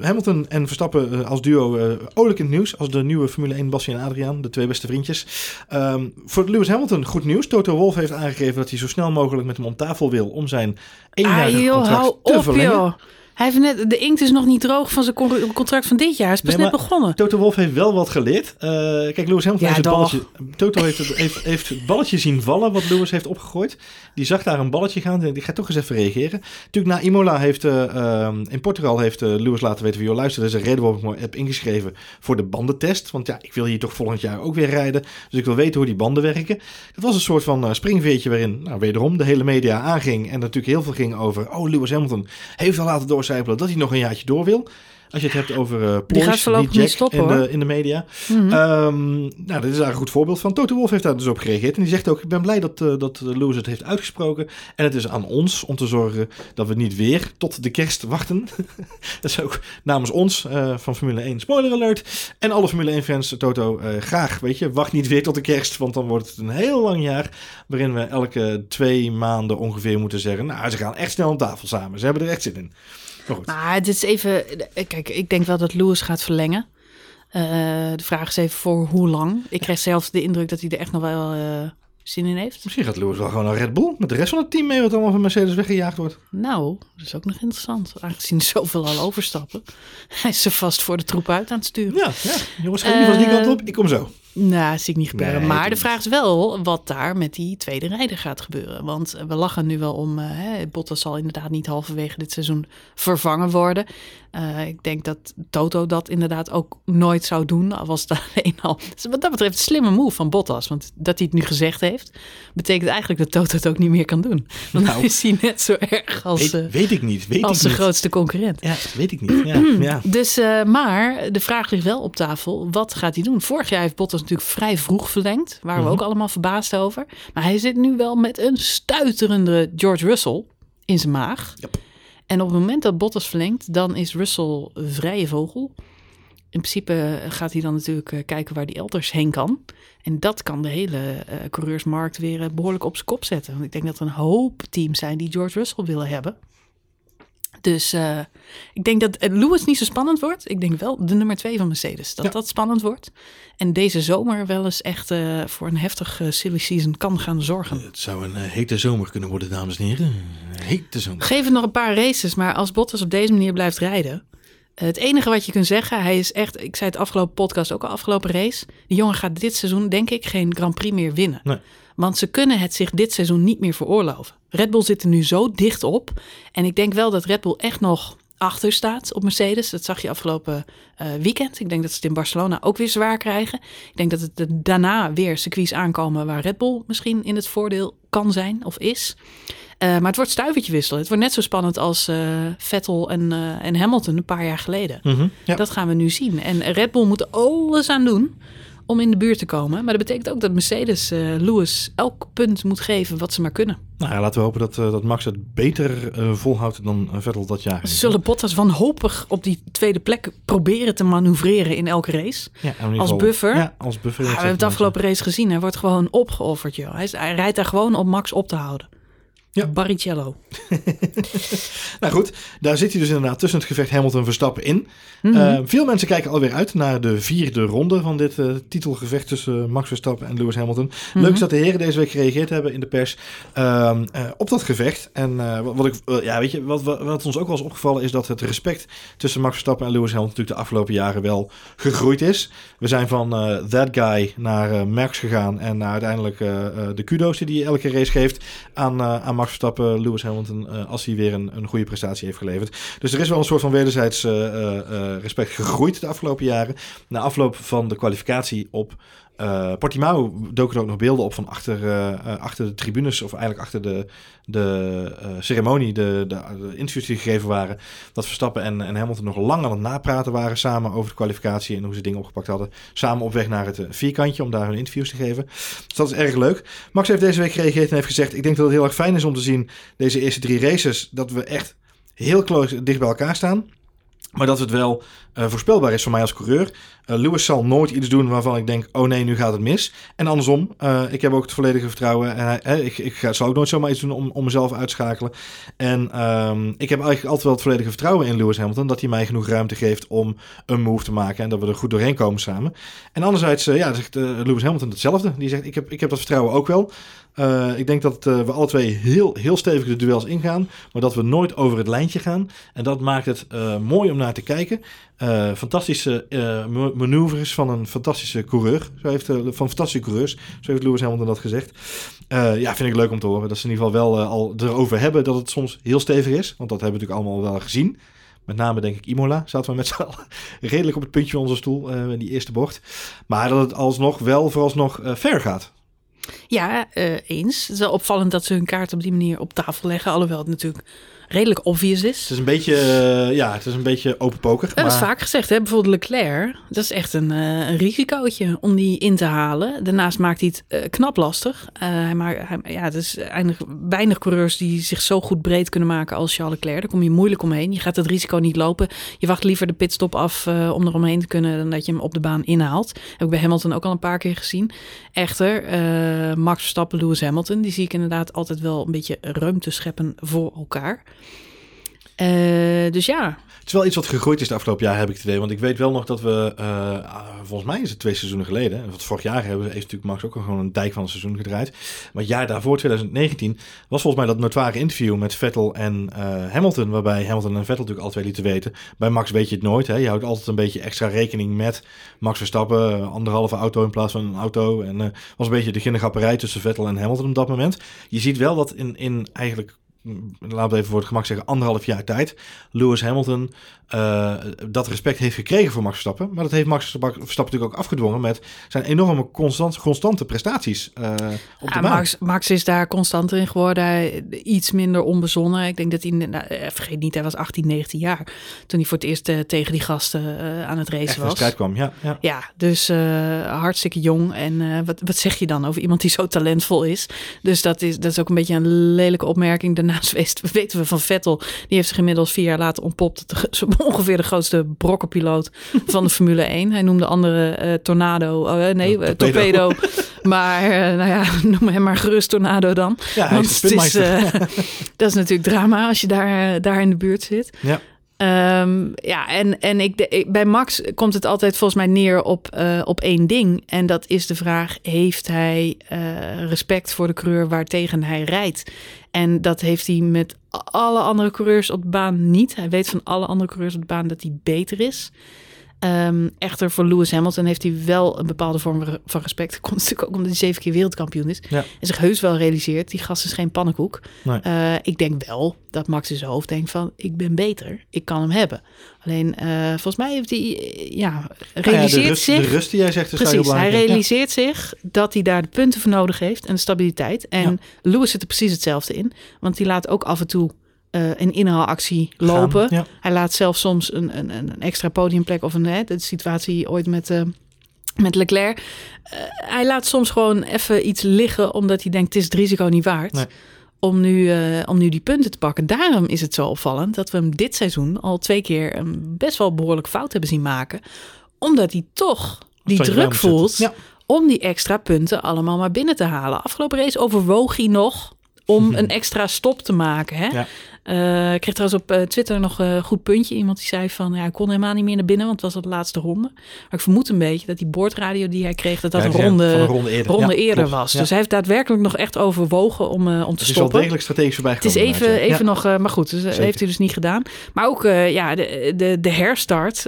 Speaker 1: Hamilton en Verstappen eh, als duo oorlijk in het nieuws. Als de nieuwe Formule 1 Bassie en Adriaan, de twee beste vriendjes. Ehm, voor Lewis Hamilton goed nieuws. Toto Wolff heeft aangegeven dat hij zo snel mogelijk met hem om tafel wil om zijn eenjarige
Speaker 2: Ah, joh,
Speaker 1: contract te verlengen.
Speaker 2: Hij heeft net, de inkt is nog niet droog van zijn con- contract van dit jaar. Hij is pas
Speaker 1: Nee,
Speaker 2: net begonnen.
Speaker 1: Toto Wolff heeft wel wat geleerd. Eh, kijk, Lewis Hamilton
Speaker 2: Ja,
Speaker 1: heeft het balletje... Toto heeft het, heeft, heeft het balletje zien vallen wat Lewis heeft opgegooid. Die zag daar een balletje gaan. Die gaat toch eens even reageren. Natuurlijk, na Imola heeft... eh, ehm, in Portugal heeft eh, Lewis laten weten... van, joh, luister, er is een reden waarom ik me heb ingeschreven voor de bandentest. Want ja, ik wil hier toch volgend jaar ook weer rijden. Dus ik wil weten hoe die banden werken. Het was een soort van eh, springveertje waarin, nou, wederom de hele media aanging. En natuurlijk heel veel ging over... Oh, Lewis Hamilton heeft al laten doorcijpelen dat hij nog een jaartje door wil. Als je het hebt over eh Porsche, Jack
Speaker 2: niet stoppen,
Speaker 1: in, de, in de media. Ehm, nou, dit is daar een goed voorbeeld van. Toto Wolff heeft daar dus op gereageerd. En die zegt ook, ik ben blij dat, eh, dat Lewis het heeft uitgesproken. En het is aan ons om te zorgen dat we niet weer tot de kerst wachten. dat is ook namens ons eh, van Formule 1 spoiler alert. En alle Formule 1 fans, Toto, graag, weet je, wacht niet weer tot de kerst. Want dan wordt het een heel lang jaar waarin we elke twee maanden ongeveer moeten zeggen... Nou, ze gaan echt snel aan tafel samen. Ze hebben er echt zin in. Maar goed.
Speaker 2: Maar dit is even... Kijk, ik denk wel dat Lewis gaat verlengen. Eh, de vraag is even voor hoe lang. Ik krijg zelfs de indruk dat hij er echt nog wel eh, zin in heeft.
Speaker 1: Misschien gaat Lewis wel gewoon naar Red Bull. Met de rest van het team mee wat allemaal van Mercedes weggejaagd wordt.
Speaker 2: Nou, dat is ook nog interessant. Aangezien zoveel al overstappen. Hij is er vast voor de troep uit aan het sturen.
Speaker 1: Ja, ja. jongens, ga niet van die
Speaker 2: Eh,
Speaker 1: kant op. Ik kom zo.
Speaker 2: Nou, zie ik niet gebeuren.
Speaker 1: Nee,
Speaker 2: maar de vraag is wel wat daar met die tweede rijder gaat gebeuren. Want we lachen nu wel om, eh, hè, Bottas zal inderdaad niet halverwege dit seizoen vervangen worden. Eh, ik denk dat Toto dat inderdaad ook nooit zou doen. Al was het alleen al. Dus wat dat betreft slimme move van Bottas. Want dat hij het nu gezegd heeft, betekent eigenlijk dat Toto het ook niet meer kan doen. Want
Speaker 1: Nou.
Speaker 2: dan is hij net zo erg als,
Speaker 1: Weet,
Speaker 2: eh,
Speaker 1: weet ik niet. Weet
Speaker 2: als
Speaker 1: ik niet.
Speaker 2: grootste concurrent.
Speaker 1: Ja, weet ik niet. Ja, ja.
Speaker 2: Dus, eh, maar de vraag ligt wel op tafel. Wat gaat hij doen? Vorig jaar heeft Bottas natuurlijk vrij vroeg verlengd. Waren we
Speaker 1: Mhm.
Speaker 2: ook allemaal verbaasd over. Maar hij zit nu wel met een stuiterende George Russell in zijn maag.
Speaker 1: Yep.
Speaker 2: En op het moment dat Bottas verlengt, dan is Russell vrije vogel. In principe gaat hij dan natuurlijk eh, kijken waar hij elders heen kan. En dat kan de hele eh, coureursmarkt weer eh, behoorlijk op zijn kop zetten. Want ik denk dat er een hoop teams zijn die George Russell willen hebben. Dus eh, ik denk dat eh, Lewis niet zo spannend wordt. Ik denk wel de nummer twee van Mercedes. Dat
Speaker 1: Ja.
Speaker 2: dat spannend wordt. En deze zomer wel eens echt eh, voor een heftig silly season kan gaan zorgen.
Speaker 1: Het zou een hete zomer kunnen worden, dames en heren. Een hete zomer.
Speaker 2: Geef het nog een paar races, maar als Bottas op deze manier blijft rijden. Het enige wat je kunt zeggen, hij is echt, ik zei het afgelopen podcast ook al, afgelopen race. Die jongen gaat dit seizoen, denk ik, geen Grand Prix meer winnen.
Speaker 1: Nee.
Speaker 2: Want ze kunnen het zich dit seizoen niet meer veroorloven. Red Bull zit er nu zo dicht op. En ik denk wel dat Red Bull echt nog achter staat op Mercedes. Dat zag je afgelopen uh, weekend. Ik denk dat ze het in Barcelona ook weer zwaar krijgen. Ik denk dat het daarna weer circuits aankomen waar Red Bull misschien in het voordeel kan zijn of is. Uh, maar het wordt stuivertje wisselen. Het wordt net zo spannend als uh, Vettel en, en Hamilton een paar jaar geleden. Mm -hmm, ja. Dat gaan we nu zien. En Red Bull moet alles aan doen om in de buurt te komen. Maar dat betekent ook dat Mercedes uh, Lewis elk punt moet geven wat ze maar kunnen.
Speaker 1: Nou ja, laten we hopen dat, uh, dat Max het beter uh, volhoudt dan Vettel dat jaar.
Speaker 2: Ze zullen Bottas wanhopig op die tweede plek proberen te manoeuvreren in elke race. Ja, in als buffer.
Speaker 1: Ja, als buffer.
Speaker 2: Ah, we hebben het afgelopen race gezien. Hij wordt gewoon opgeofferd. Joh. Hij, hij rijdt daar gewoon om Max op te houden. Ja. Barrichello.
Speaker 1: nou goed, daar zit hij dus inderdaad tussen het gevecht Hamilton-Verstappen in. Mm -hmm. veel mensen kijken alweer uit naar de vierde ronde van dit uh, titelgevecht tussen Max Verstappen en Lewis Hamilton. Mm -hmm. Leuk is dat de heren deze week gereageerd hebben in de pers uh, op dat gevecht. En wat, ik, ja, weet je, wat, wat, ons ook wel is opgevallen is dat het respect tussen Max Verstappen en Lewis Hamilton natuurlijk de afgelopen jaren wel gegroeid is. We zijn van that guy naar Max gegaan en naar uiteindelijk de kudo's die hij elke race geeft aan, aan Max Verstappen, Lewis Hamilton, uh, als hij weer een, een goede prestatie heeft geleverd. Dus er is wel een soort van wederzijds uh, respect gegroeid de afgelopen jaren. Na afloop van de kwalificatie op uh, Portimao doken er ook nog beelden op van achter, uh, achter de tribunes, of eigenlijk achter de, de ceremonie, de, de, de, interviews die gegeven waren. Dat Verstappen en, en Hamilton nog lang aan het napraten waren samen over de kwalificatie en hoe ze dingen opgepakt hadden. Samen op weg naar het vierkantje om daar hun interviews te geven. Dus dat is erg leuk. Max heeft deze week gereageerd en heeft gezegd: Ik denk dat het heel erg fijn is om te zien, deze eerste drie races, dat we echt heel close dicht bij elkaar staan. Maar dat het wel uh, voorspelbaar is voor mij als coureur. Uh, Lewis zal nooit iets doen waarvan ik denk: oh nee, nu gaat het mis. En andersom, uh, ik heb ook het volledige vertrouwen. En hij, ik, ik zal ook nooit zomaar iets doen om, om mezelf uit te schakelen. En um, ik heb eigenlijk altijd wel het volledige vertrouwen in Lewis Hamilton. Dat hij mij genoeg ruimte geeft om een move te maken. En dat we er goed doorheen komen samen. En anderzijds, ja, zegt Lewis Hamilton hetzelfde. Die zegt: ik heb, ik heb dat vertrouwen ook wel. Uh, ik denk dat uh, we alle twee heel, heel stevig de duels ingaan, maar dat we nooit over het lijntje gaan. En dat maakt het uh, mooi om naar te kijken. fantastische manoeuvres van een fantastische coureur. Zo heeft, van fantastische coureurs, zo heeft Lewis Hamilton dat gezegd. ja, vind ik leuk om te horen. Dat ze in ieder geval wel al erover hebben dat het soms heel stevig is. Want dat hebben we natuurlijk allemaal wel gezien. Met name denk ik Imola. Zaten we met z'n allen redelijk op het puntje van onze stoel in die eerste bocht. Maar dat het alsnog wel vooralsnog ver gaat.
Speaker 2: Ja, uh, eens. Het is wel opvallend dat ze hun kaart op die manier op tafel leggen. Alhoewel het natuurlijk redelijk obvious is.
Speaker 1: Het is een beetje, uh, ja, het is een beetje open poker.
Speaker 2: Dat is vaak gezegd, hè? bijvoorbeeld Leclerc. Dat is echt een, uh, een risicootje om die in te halen. Daarnaast maakt hij het uh, knap lastig. maakt, hij, ja, het is weinig, weinig coureurs die zich zo goed breed kunnen maken als Charles Leclerc. Daar kom je moeilijk omheen. Je gaat het risico niet lopen. Je wacht liever de pitstop af om er omheen te kunnen dan dat je hem op de baan inhaalt. Heb ik bij Hamilton ook al een paar keer gezien. Echter, Max Verstappen, Lewis Hamilton, die zie ik inderdaad altijd wel een beetje ruimte scheppen voor elkaar. Uh, dus ja.
Speaker 1: Het is wel iets wat gegroeid is de afgelopen jaar, heb ik het idee. Want ik weet wel nog dat we, uh, volgens mij is het twee seizoenen geleden. Want vorig jaar hebben heeft natuurlijk Max ook gewoon een dijk van een seizoen gedraaid. Maar het jaar daarvoor, 2019, was volgens mij dat notoire interview met Vettel en uh, Hamilton. Waarbij Hamilton en Vettel natuurlijk altijd lieten weten. Bij Max weet je het nooit. Hè? Je houdt altijd een beetje extra rekening met Max Verstappen. Anderhalve auto in plaats van een auto. En was een beetje de ginnegapperij tussen Vettel en Hamilton op dat moment. Je ziet wel dat in, in eigenlijk we het even voor het gemak zeggen, anderhalf jaar tijd. Lewis Hamilton uh, dat respect heeft gekregen voor Max Verstappen. Maar dat heeft Max Verstappen natuurlijk ook afgedwongen met zijn enorme constant, constante prestaties uh, op de baan.
Speaker 2: Max, Max, is daar constanter in geworden. Hij, iets minder onbezonnen. Ik denk dat hij, nou, eh, vergeet niet, hij was 18, 19 jaar. Toen hij voor het eerst uh, tegen die gasten aan het racen Echt was.
Speaker 1: strijd kwam, ja. Ja,
Speaker 2: ja dus hartstikke jong. En wat, wat zeg je dan over iemand die zo talentvol is? Dus dat is, dat is ook een beetje een lelijke opmerking. Daarnaast weten we van Vettel. Die heeft zich inmiddels vier jaar later ontpopt ongeveer de grootste brokkenpiloot van de Formule 1. Hij noemde andere uh, Tornado, oh, nee, uh, torpedo. maar nou ja, noem hem maar gerust Tornado dan.
Speaker 1: Ja, Want het is,
Speaker 2: dat is natuurlijk drama als je daar, daar in de buurt zit.
Speaker 1: Ja.
Speaker 2: Um, ja, en, en ik, bij Max komt het altijd volgens mij neer op, uh, op één ding. En dat is de vraag: heeft hij uh, respect voor de coureur waartegen hij rijdt? En dat heeft hij met alle andere coureurs op de baan niet. Hij weet van alle andere coureurs op de baan dat hij beter is. Ehm, echter, voor Lewis Hamilton heeft hij wel een bepaalde vorm van respect. Komt natuurlijk ook omdat hij zeven keer wereldkampioen is. En zich heus wel realiseert, die gast is geen pannenkoek.
Speaker 1: Nee.
Speaker 2: Uh, ik denk wel dat Max in zijn hoofd denkt van, ik ben beter. Ik kan hem hebben. Alleen, uh, volgens mij heeft hij, ja, realiseert
Speaker 1: nou ja, de rust,
Speaker 2: zich...
Speaker 1: De rust die jij zegt is
Speaker 2: Precies,
Speaker 1: hij
Speaker 2: realiseert zich dat hij daar de punten voor nodig heeft en de stabiliteit. En Lewis zit er precies hetzelfde in. Want die laat ook af en toe uh, een inhaalactie lopen.
Speaker 1: ja.
Speaker 2: Hij laat zelfs soms een, een, een extra podiumplek of een hè, de situatie ooit met, uh, met Leclerc. Uh, hij laat soms gewoon even iets liggen omdat hij denkt het is het risico niet waard.
Speaker 1: Nee.
Speaker 2: Om nu, om nu die punten te pakken. Daarom is het zo opvallend dat we hem dit seizoen al twee keer een best wel behoorlijk fout hebben zien maken. Omdat hij toch die druk voelt
Speaker 1: ja.
Speaker 2: om die extra punten allemaal maar binnen te halen. Afgelopen race overwoog hij nog om een extra stop te maken. Hè?
Speaker 1: Ja.
Speaker 2: Uh, ik kreeg trouwens op uh, Twitter nog een goed puntje. Iemand die zei van, ja, hij kon helemaal niet meer naar binnen, want het was de laatste ronde. Maar ik vermoed een beetje dat die boordradio die hij kreeg, dat dat
Speaker 1: Ja,
Speaker 2: een ronde,
Speaker 1: een ronde eerder, Ja,
Speaker 2: eerder
Speaker 1: klopt.
Speaker 2: was. Dus hij heeft daadwerkelijk nog echt overwogen om, uh, om te
Speaker 1: Het is wel
Speaker 2: stoppen.
Speaker 1: degelijk strategisch voorbij
Speaker 2: Het is even, even nog, maar goed, dus,
Speaker 1: Zeker.
Speaker 2: heeft hij dus niet gedaan. Maar ook ja, de, de, de herstart,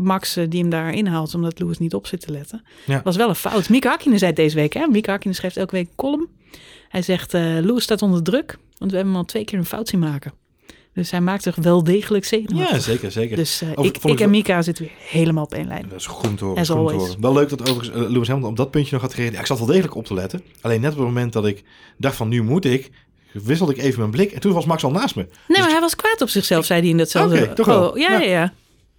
Speaker 2: Max die hem daar inhaalt omdat Lewis niet op zit te letten, was wel een fout. Mieke Hakkinen zei deze week, hè? Mieke Hakkinen schrijft elke week een column. Hij zegt, uh, Lewis staat onder druk, want we hebben hem al twee keer een fout zien maken. Dus hij maakt zich wel degelijk zenuwachtig.
Speaker 1: Ja, zeker, zeker.
Speaker 2: Dus uh,
Speaker 1: Over-
Speaker 2: ik, ik en Mika zitten weer helemaal op één lijn.
Speaker 1: Dat is goed te horen. Om te horen. Wel leuk dat overigens uh, Lewis Hamilton op dat puntje nog had gereageerd. Ja, ik zat wel degelijk op te letten. Alleen net op het moment dat ik dacht van nu moet ik, wisselde ik even mijn blik. En toen was Max al naast me.
Speaker 2: Nee, maar hij was kwaad op zichzelf, zei hij in datzelfde.
Speaker 1: Oké, toch wel.
Speaker 2: Oh, ja,
Speaker 1: Ja.
Speaker 2: ja,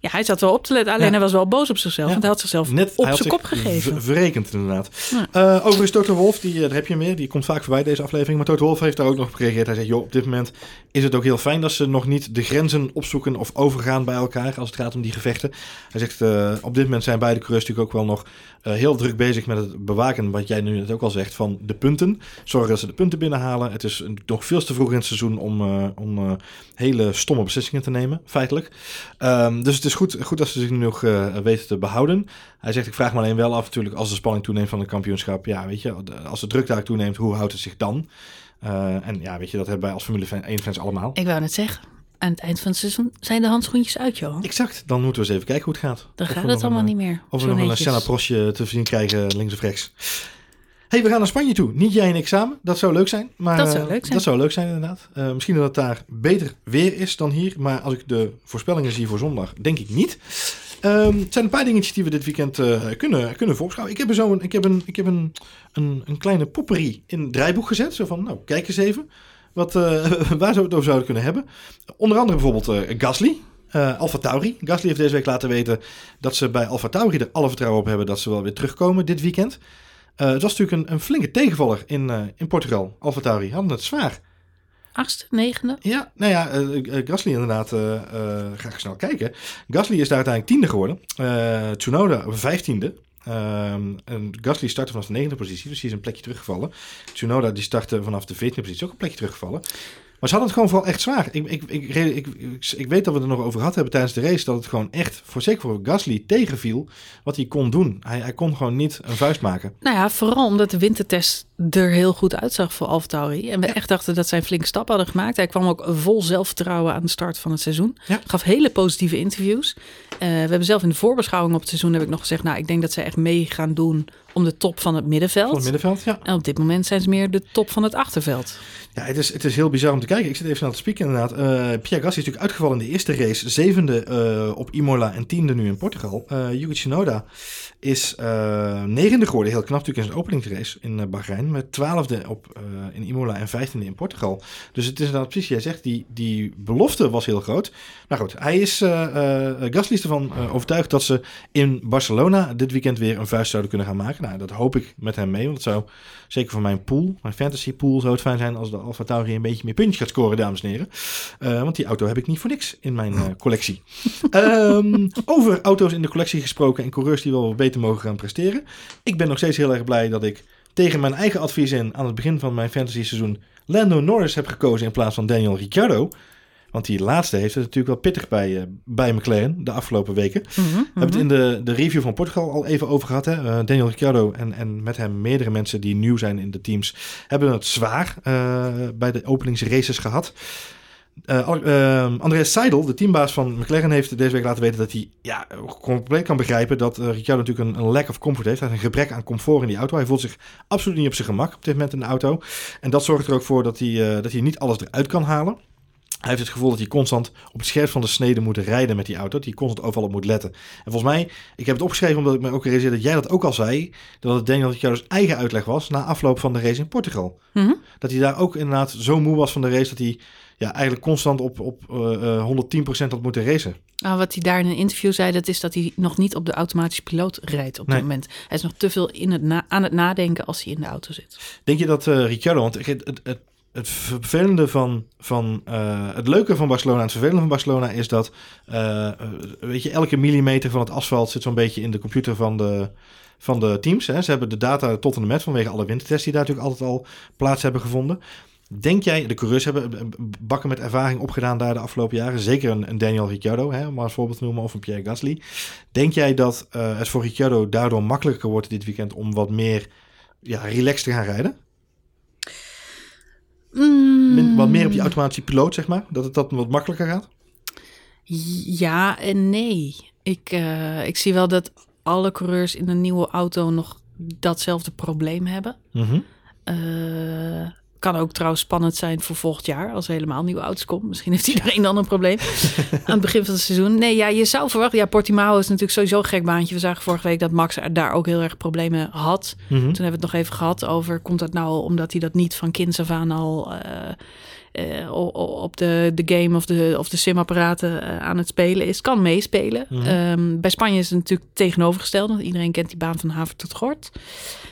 Speaker 2: ja. Hij zat wel op te letten. Alleen
Speaker 1: Ja.
Speaker 2: hij was wel boos op zichzelf. Want hij had zichzelf
Speaker 1: Net,
Speaker 2: op zijn kop gegeven.
Speaker 1: verrekend inderdaad.
Speaker 2: Ja.
Speaker 1: Eh, overigens Toto Wolf, die, eh, daar heb je meer. Die komt vaak voorbij deze aflevering. Maar Toto Wolf heeft daar ook nog op gereageerd. Hij zegt, joh, op dit moment is het ook heel fijn dat ze nog niet de grenzen opzoeken of overgaan bij elkaar als het gaat om die gevechten. Hij zegt, eh, op dit moment zijn beide coureurs natuurlijk ook wel nog eh, heel druk bezig met het bewaken, wat jij nu net ook al zegt, van de punten. Zorgen dat ze de punten binnenhalen. Het is nog veel te vroeg in het seizoen om, eh, om eh, hele stomme beslissingen te nemen, feitelijk. Ehm, dus het is goed, goed dat ze zich nu nog weten te behouden. Hij zegt, ik vraag me alleen wel af natuurlijk als de spanning toeneemt van het kampioenschap. Ja, weet je, als de druk daar toeneemt, hoe houdt het zich dan? En ja, weet je, dat hebben wij als Formule 1 fans allemaal.
Speaker 2: Ik wou net zeggen, aan het eind van het seizoen zijn de handschoentjes uit, Johan.
Speaker 1: Exact, dan moeten we eens even kijken hoe het gaat.
Speaker 2: Dan gaat het allemaal
Speaker 1: een,
Speaker 2: niet meer.
Speaker 1: Of we nog een. Senna Prostje te zien krijgen links of rechts. hey, we gaan naar Spanje toe. Niet jij en ik samen. Dat zou leuk zijn. Maar,
Speaker 2: Dat zou
Speaker 1: eh,
Speaker 2: leuk zijn.
Speaker 1: Dat zou leuk zijn, inderdaad. Eh, misschien dat het daar beter weer is dan hier. Maar als ik de voorspellingen zie voor zondag, denk ik niet. Ehm, het zijn een paar dingetjes die we dit weekend eh, kunnen, kunnen voorbeschouwen. Ik heb, zo een, ik heb, een, ik heb een, een, een kleine popperie in het draaiboek gezet. Zo van, nou, kijk eens even. Wat, eh, waar zou we het over zouden kunnen hebben. Onder andere bijvoorbeeld eh, Gasly. eh Alfa Tauri. Gasly heeft deze week laten weten dat ze bij Alfa Tauri er alle vertrouwen op hebben dat ze wel weer terugkomen dit weekend. Het was natuurlijk een, een flinke tegenvaller in, in Portugal. Alfa Tauri hadden het zwaar.
Speaker 2: Achtste, negende.
Speaker 1: Ja, nou ja, Gasly inderdaad. ga ik snel kijken. Gasly is daar uiteindelijk tiende geworden. Tsunoda vijftiende. Ehm, en Gasly startte vanaf de negende positie, dus die is een plekje teruggevallen. Tsunoda die startte vanaf de veertiende positie, ook een plekje teruggevallen. Maar ze hadden het gewoon vooral echt zwaar. Ik, ik, ik, ik, weet dat we er nog over gehad hebben tijdens de race. Dat het gewoon echt, voor zeker voor Gasly, tegenviel wat hij kon doen. Hij, hij kon gewoon niet een vuist maken.
Speaker 2: Nou ja, vooral omdat de wintertest er heel goed uitzag voor AlphaTauri. En we echt dachten dat zij een flinke stap hadden gemaakt. Hij kwam ook vol zelfvertrouwen aan de start van het seizoen.
Speaker 1: Ja.
Speaker 2: Gaf hele positieve interviews. Eh, we hebben zelf in de voorbeschouwing op het seizoen heb ik nog gezegd... nou, ik denk dat zij echt mee gaan doen om de top van het middenveld.
Speaker 1: Van het middenveld, ja.
Speaker 2: En op dit moment zijn ze meer de top van het achterveld.
Speaker 1: Ja, het is, het is heel bizar om te kijken. Ik zit even naar te spieken inderdaad. Eh Pierre Gasly is natuurlijk uitgevallen in de eerste race. Zevende eh, op Imola en tiende nu in Portugal. Eh Yuki Tsunoda is negende geworden. Heel knap natuurlijk in zijn openingsrace in eh, Met twaalfde op, eh, in Imola en vijftiende in Portugal. Dus het is inderdaad precies, jij zegt, die, die belofte was heel groot. Nou goed, hij is, Gasly is ervan overtuigd dat ze in Barcelona dit weekend weer een vuist zouden kunnen gaan maken. Nou, dat hoop ik met hem mee, want het zou zeker voor mijn pool, mijn fantasy pool, zou het fijn zijn als de Alfa Tauri een beetje meer puntjes gaat scoren, dames en heren. Want die auto heb ik niet voor niks in mijn collectie. Ehm, over auto's in de collectie gesproken en coureurs die wel wat beter mogen gaan presteren. Ik ben nog steeds heel erg blij dat ik tegen mijn eigen advies in aan het begin van mijn fantasy seizoen Lando Norris heb gekozen in plaats van Daniel Ricciardo. Want die laatste heeft het natuurlijk wel pittig bij, eh, bij McLaren de afgelopen weken. We hebben het in de, de review van Portugal al even over gehad. Hè? Eh, Daniel Ricciardo en, en met hem meerdere mensen die nieuw zijn in de teams hebben het zwaar eh, bij de openingsraces gehad. Uh, Andreas Seidel, de teambaas van McLaren, heeft deze week laten weten dat hij ja, compleet kan begrijpen dat uh, Ricciardo natuurlijk een, een, lack of comfort heeft. Hij heeft een gebrek aan comfort in die auto. Hij voelt zich absoluut niet op zijn gemak op dit moment in de auto. En dat zorgt er ook voor dat hij, dat hij niet alles eruit kan halen. Hij heeft het gevoel dat hij constant op het scherp van de snede moet rijden met die auto. Dat hij constant overal op moet letten. En volgens mij, ik heb het opgeschreven omdat ik me ook realiseerde dat jij dat ook al zei. Dat het Daniel Ricciardo's eigen uitleg was na afloop van de race in Portugal.
Speaker 2: Mm
Speaker 1: Dat hij daar ook inderdaad zo moe was van de race dat hij ja, eigenlijk constant op, op uh, 110% had moeten racen.
Speaker 2: Nou, wat hij daar in een interview zei, dat is dat hij nog niet op de automatische piloot rijdt op nee. dit moment. Hij is nog te veel in het na aan het nadenken als hij in de auto zit.
Speaker 1: Denk je dat uh, Ricciardo, want het, het, het het vervelende van, van uh, het leuke van Barcelona en het vervelende van Barcelona is dat, weet je, elke millimeter van het asfalt zit zo'n beetje in de computer van de, van de teams. Hè. Ze hebben de data tot en met vanwege alle wintertests die daar natuurlijk altijd al plaats hebben gevonden. Denk jij, de coureurs hebben bakken met ervaring opgedaan daar de afgelopen jaren. Zeker een, een Daniel Ricciardo, hè, om als voorbeeld te noemen, of een Pierre Gasly. Denk jij dat uh, het voor Ricciardo daardoor makkelijker wordt dit weekend om wat meer ja, relaxed te gaan rijden?
Speaker 2: Mm.
Speaker 1: Wat meer op die automatische piloot, zeg maar? Dat het dat wat makkelijker gaat?
Speaker 2: Ja en nee. Ik, uh, ik zie wel dat alle coureurs in een nieuwe auto nog datzelfde probleem hebben.
Speaker 1: Mm -hmm.
Speaker 2: uh, kan ook trouwens spannend zijn voor volgend jaar, als helemaal nieuwe auto's komt. Misschien heeft iedereen dan een probleem aan het begin van het seizoen. Nee, ja, je zou verwachten. Ja, Portimao is natuurlijk sowieso een gek baantje. We zagen vorige week dat Max daar ook heel erg problemen had.
Speaker 1: Mm -hmm.
Speaker 2: Toen hebben we het nog even gehad over, komt dat nou omdat hij dat niet van kinds af aan al... Uh, uh, op de, de game of de, of de simapparaten uh, aan het spelen is, kan meespelen.
Speaker 1: Mhm.
Speaker 2: Um, bij Spanje is het natuurlijk tegenovergesteld. Want iedereen kent die baan van haven tot gort.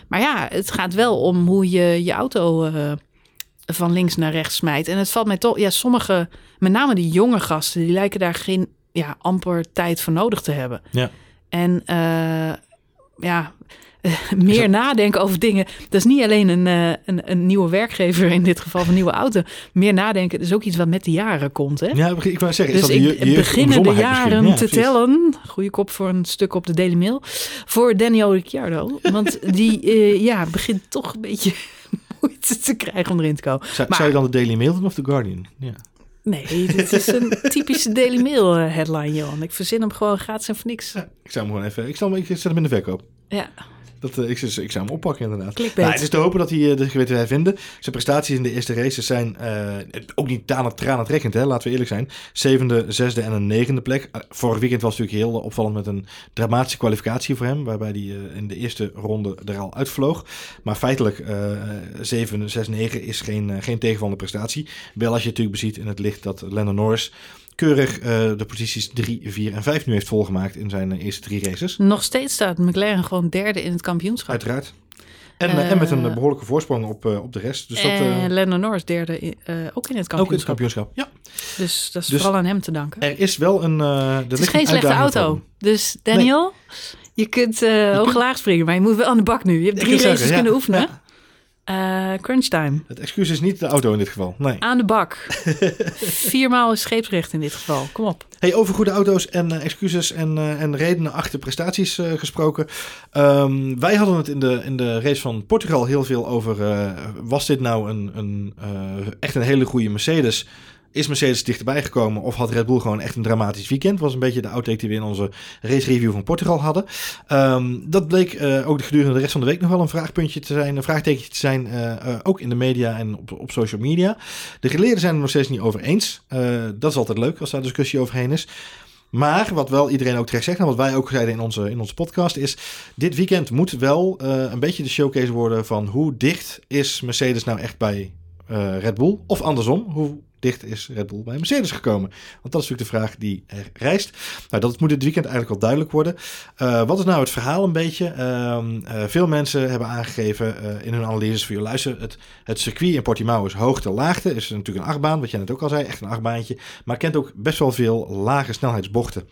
Speaker 2: Maar ja, het gaat wel om hoe je je auto van links naar rechts smijt. En het valt mij toch, ja, sommige, met name die jonge gasten, die lijken daar geen ja, amper tijd voor nodig te hebben.
Speaker 1: Ja.
Speaker 2: En uh, ja, meer nadenken over dingen. Dat is niet alleen een, uh, een, een, nieuwe werkgever in dit geval, van een nieuwe auto. Meer nadenken is ook iets wat met de jaren komt. Hè?
Speaker 1: Ja, ik wou zeggen,
Speaker 2: dus
Speaker 1: is dat
Speaker 2: ik
Speaker 1: je,
Speaker 2: beginnen de jaren
Speaker 1: ja,
Speaker 2: te
Speaker 1: precies.
Speaker 2: tellen. Goede kop voor een stuk op de Daily Mail. Voor Daniel Ricciardo. Want die uh, ja, begint toch een beetje moeite te krijgen om erin te komen.
Speaker 1: Zou, maar, zou je dan de Daily Mail doen of de Guardian? Ja.
Speaker 2: Nee, dit is een typische Daily Mail headline, Johan. Ik verzin hem gewoon gratis en voor niks.
Speaker 1: Ja, ik zou hem gewoon even... Ik, zal hem, ik zet hem in de verkoop.
Speaker 2: Ja.
Speaker 1: Dat, uh, ik, ik zou hem oppakken inderdaad. Nou, het is te hopen dat hij uh, de geweten hervinden. Zijn prestaties in de eerste races zijn uh, ook niet tranentrekkend, hè? laten we eerlijk zijn. Zevende, zesde en een negende plek. vorig weekend was natuurlijk heel opvallend met een dramatische kwalificatie voor hem. Waarbij hij in de eerste ronde er al uitvloog. Maar feitelijk 7, 6, 9 is geen, geen tegenvallende prestatie. Wel als je natuurlijk beziet in het licht dat Lennon Norris keurig uh, de posities 3, 4 en 5 nu heeft volgemaakt in zijn uh, eerste drie races.
Speaker 2: Nog steeds staat McLaren gewoon derde in het kampioenschap.
Speaker 1: Uiteraard. En, uh, en met een behoorlijke voorsprong op, op de rest. Dus
Speaker 2: en dat, Lennon Norris derde in, ook in het kampioenschap.
Speaker 1: Ook in het kampioenschap, ja.
Speaker 2: Dus dat is dus vooral aan hem te danken.
Speaker 1: Er is wel een...
Speaker 2: het is geen slechte auto. Van. Dus Daniel, nee. je kunt hoog laag springen, maar je moet wel aan de bak nu. Je hebt drie races zeggen, kunnen ja. oefenen. Ja. Uh, crunch time.
Speaker 1: Het excuus is niet de auto in dit geval. Nee.
Speaker 2: Aan de bak. Viermaal is scheepsrecht in dit geval. Kom op.
Speaker 1: Hey, over goede auto's en uh, excuses en, uh, en redenen achter prestaties gesproken. Um, wij hadden het in de, in de race van Portugal heel veel over. was dit nou een, een echt een hele goede Mercedes? Is Mercedes dichterbij gekomen of had Red Bull gewoon echt een dramatisch weekend? Was een beetje de outtake die we in onze race review van Portugal hadden. Um, dat bleek uh, ook gedurende de rest van de week nog wel een vraagpuntje te zijn, een vraagtekentje te zijn, uh, uh, ook in de media en op, op social media. De geleerden zijn het nog steeds niet over eens. dat is altijd leuk als daar discussie overheen is. Maar wat wel iedereen ook terecht zegt, en wat wij ook zeiden in onze, in onze podcast, is dit weekend moet wel een beetje de showcase worden van hoe dicht is Mercedes nou echt bij Red Bull? Of andersom, hoe dicht is Red Bull bij Mercedes gekomen? Want dat is natuurlijk de vraag die er rijst. Nou, dat moet dit weekend eigenlijk al duidelijk worden. Uh, wat is nou het verhaal een beetje? Uh, uh, veel mensen hebben aangegeven uh, in hun analyses voor je luister. Het, het circuit in Portimao is hoogte-laagte. Is natuurlijk een achtbaan, wat jij net ook al zei. Echt een achtbaantje. Maar kent ook best wel veel lage snelheidsbochten.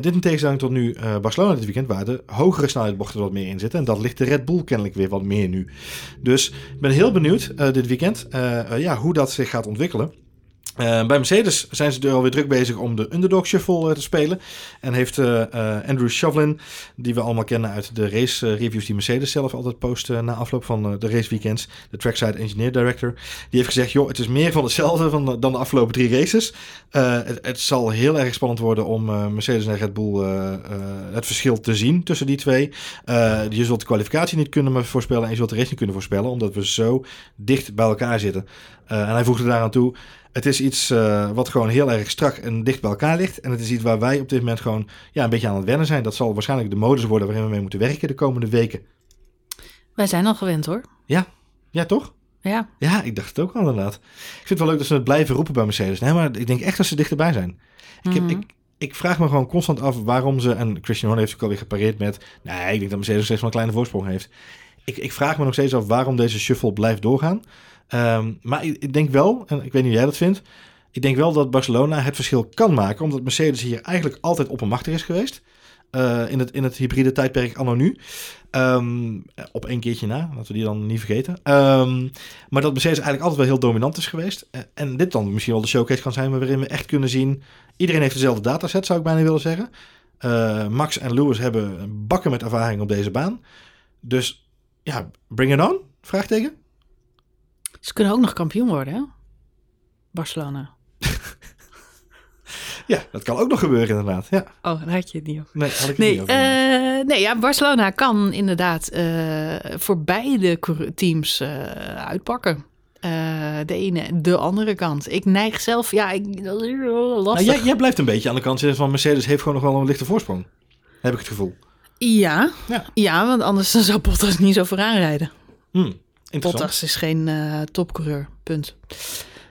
Speaker 1: Dit in tegenstelling tot nu Barcelona dit weekend, waar de hogere snelheidsbochten wat meer in zitten. En dat ligt de Red Bull kennelijk weer wat meer nu. Dus ik ben heel benieuwd dit weekend ja, hoe dat zich gaat ontwikkelen. Uh, bij Mercedes zijn ze er alweer druk bezig om de underdog shuffle uh, te spelen. En heeft uh, Andrew Shovlin, die we allemaal kennen uit de race reviews die Mercedes zelf altijd post na afloop van de raceweekends, de Trackside Engineer Director, die heeft gezegd, joh, het is meer van hetzelfde van dan de afgelopen drie races. Het, het, zal heel erg spannend worden om Mercedes en Red Bull het verschil te zien tussen die twee. je zult de kwalificatie niet kunnen voorspellen en je zult de race niet kunnen voorspellen, omdat we zo dicht bij elkaar zitten. En hij voegde daaraan toe, het is iets uh, wat gewoon heel erg strak en dicht bij elkaar ligt. En het is iets waar wij op dit moment gewoon ja, een beetje aan het wennen zijn. Dat zal waarschijnlijk de modus worden waarin we mee moeten werken de komende weken.
Speaker 2: Wij zijn al gewend hoor.
Speaker 1: Ja, ja toch?
Speaker 2: Ja.
Speaker 1: Ja, ik dacht het ook al inderdaad. Ik vind het wel leuk dat ze het blijven roepen bij Mercedes. Nee, maar ik denk echt dat ze dichterbij zijn. Ik, heb, mhm. ik, ik vraag me gewoon constant af waarom ze... En Christian Horner heeft ook alweer gepareerd met... Nee, ik denk dat Mercedes steeds wel een kleine voorsprong heeft. Ik, ik vraag me nog steeds af waarom deze shuffle blijft doorgaan. Ehm, maar ik, denk wel, en ik weet niet hoe jij dat vindt. Ik denk wel dat Barcelona het verschil kan maken. Omdat Mercedes hier eigenlijk altijd oppermachtig is geweest. Uh, in, het, in het hybride tijdperk anno nu. Um, op één keertje na, laten we die dan niet vergeten. Um, maar dat Mercedes eigenlijk altijd wel heel dominant is geweest. Uh, en dit dan misschien wel de showcase kan zijn waarin we echt kunnen zien... Iedereen heeft dezelfde dataset, zou ik bijna willen zeggen. Uh, Max en Lewis hebben bakken met ervaring op deze baan. Dus ja, bring it on? Vraagteken.
Speaker 2: Ze kunnen ook nog kampioen worden, hè? Barcelona.
Speaker 1: ja, dat kan ook nog gebeuren inderdaad. Ja.
Speaker 2: Oh, daar had je het niet over.
Speaker 1: Nee, had ik
Speaker 2: nee,
Speaker 1: niet.
Speaker 2: Uh, nee, ja, Barcelona kan inderdaad uh, voor beide teams uh, uitpakken. de ene, de andere kant. Ik neig zelf, ja, ik, dat is lastig. Nou,
Speaker 1: jij, jij, blijft een beetje aan de kant zitten van Mercedes heeft gewoon nog wel een lichte voorsprong. Heb ik het gevoel.
Speaker 2: Ja, ja. ja want anders zou Bottas niet zo vooraan rijden.
Speaker 1: Hmm.
Speaker 2: Bottas is geen uh, topcoureur, punt.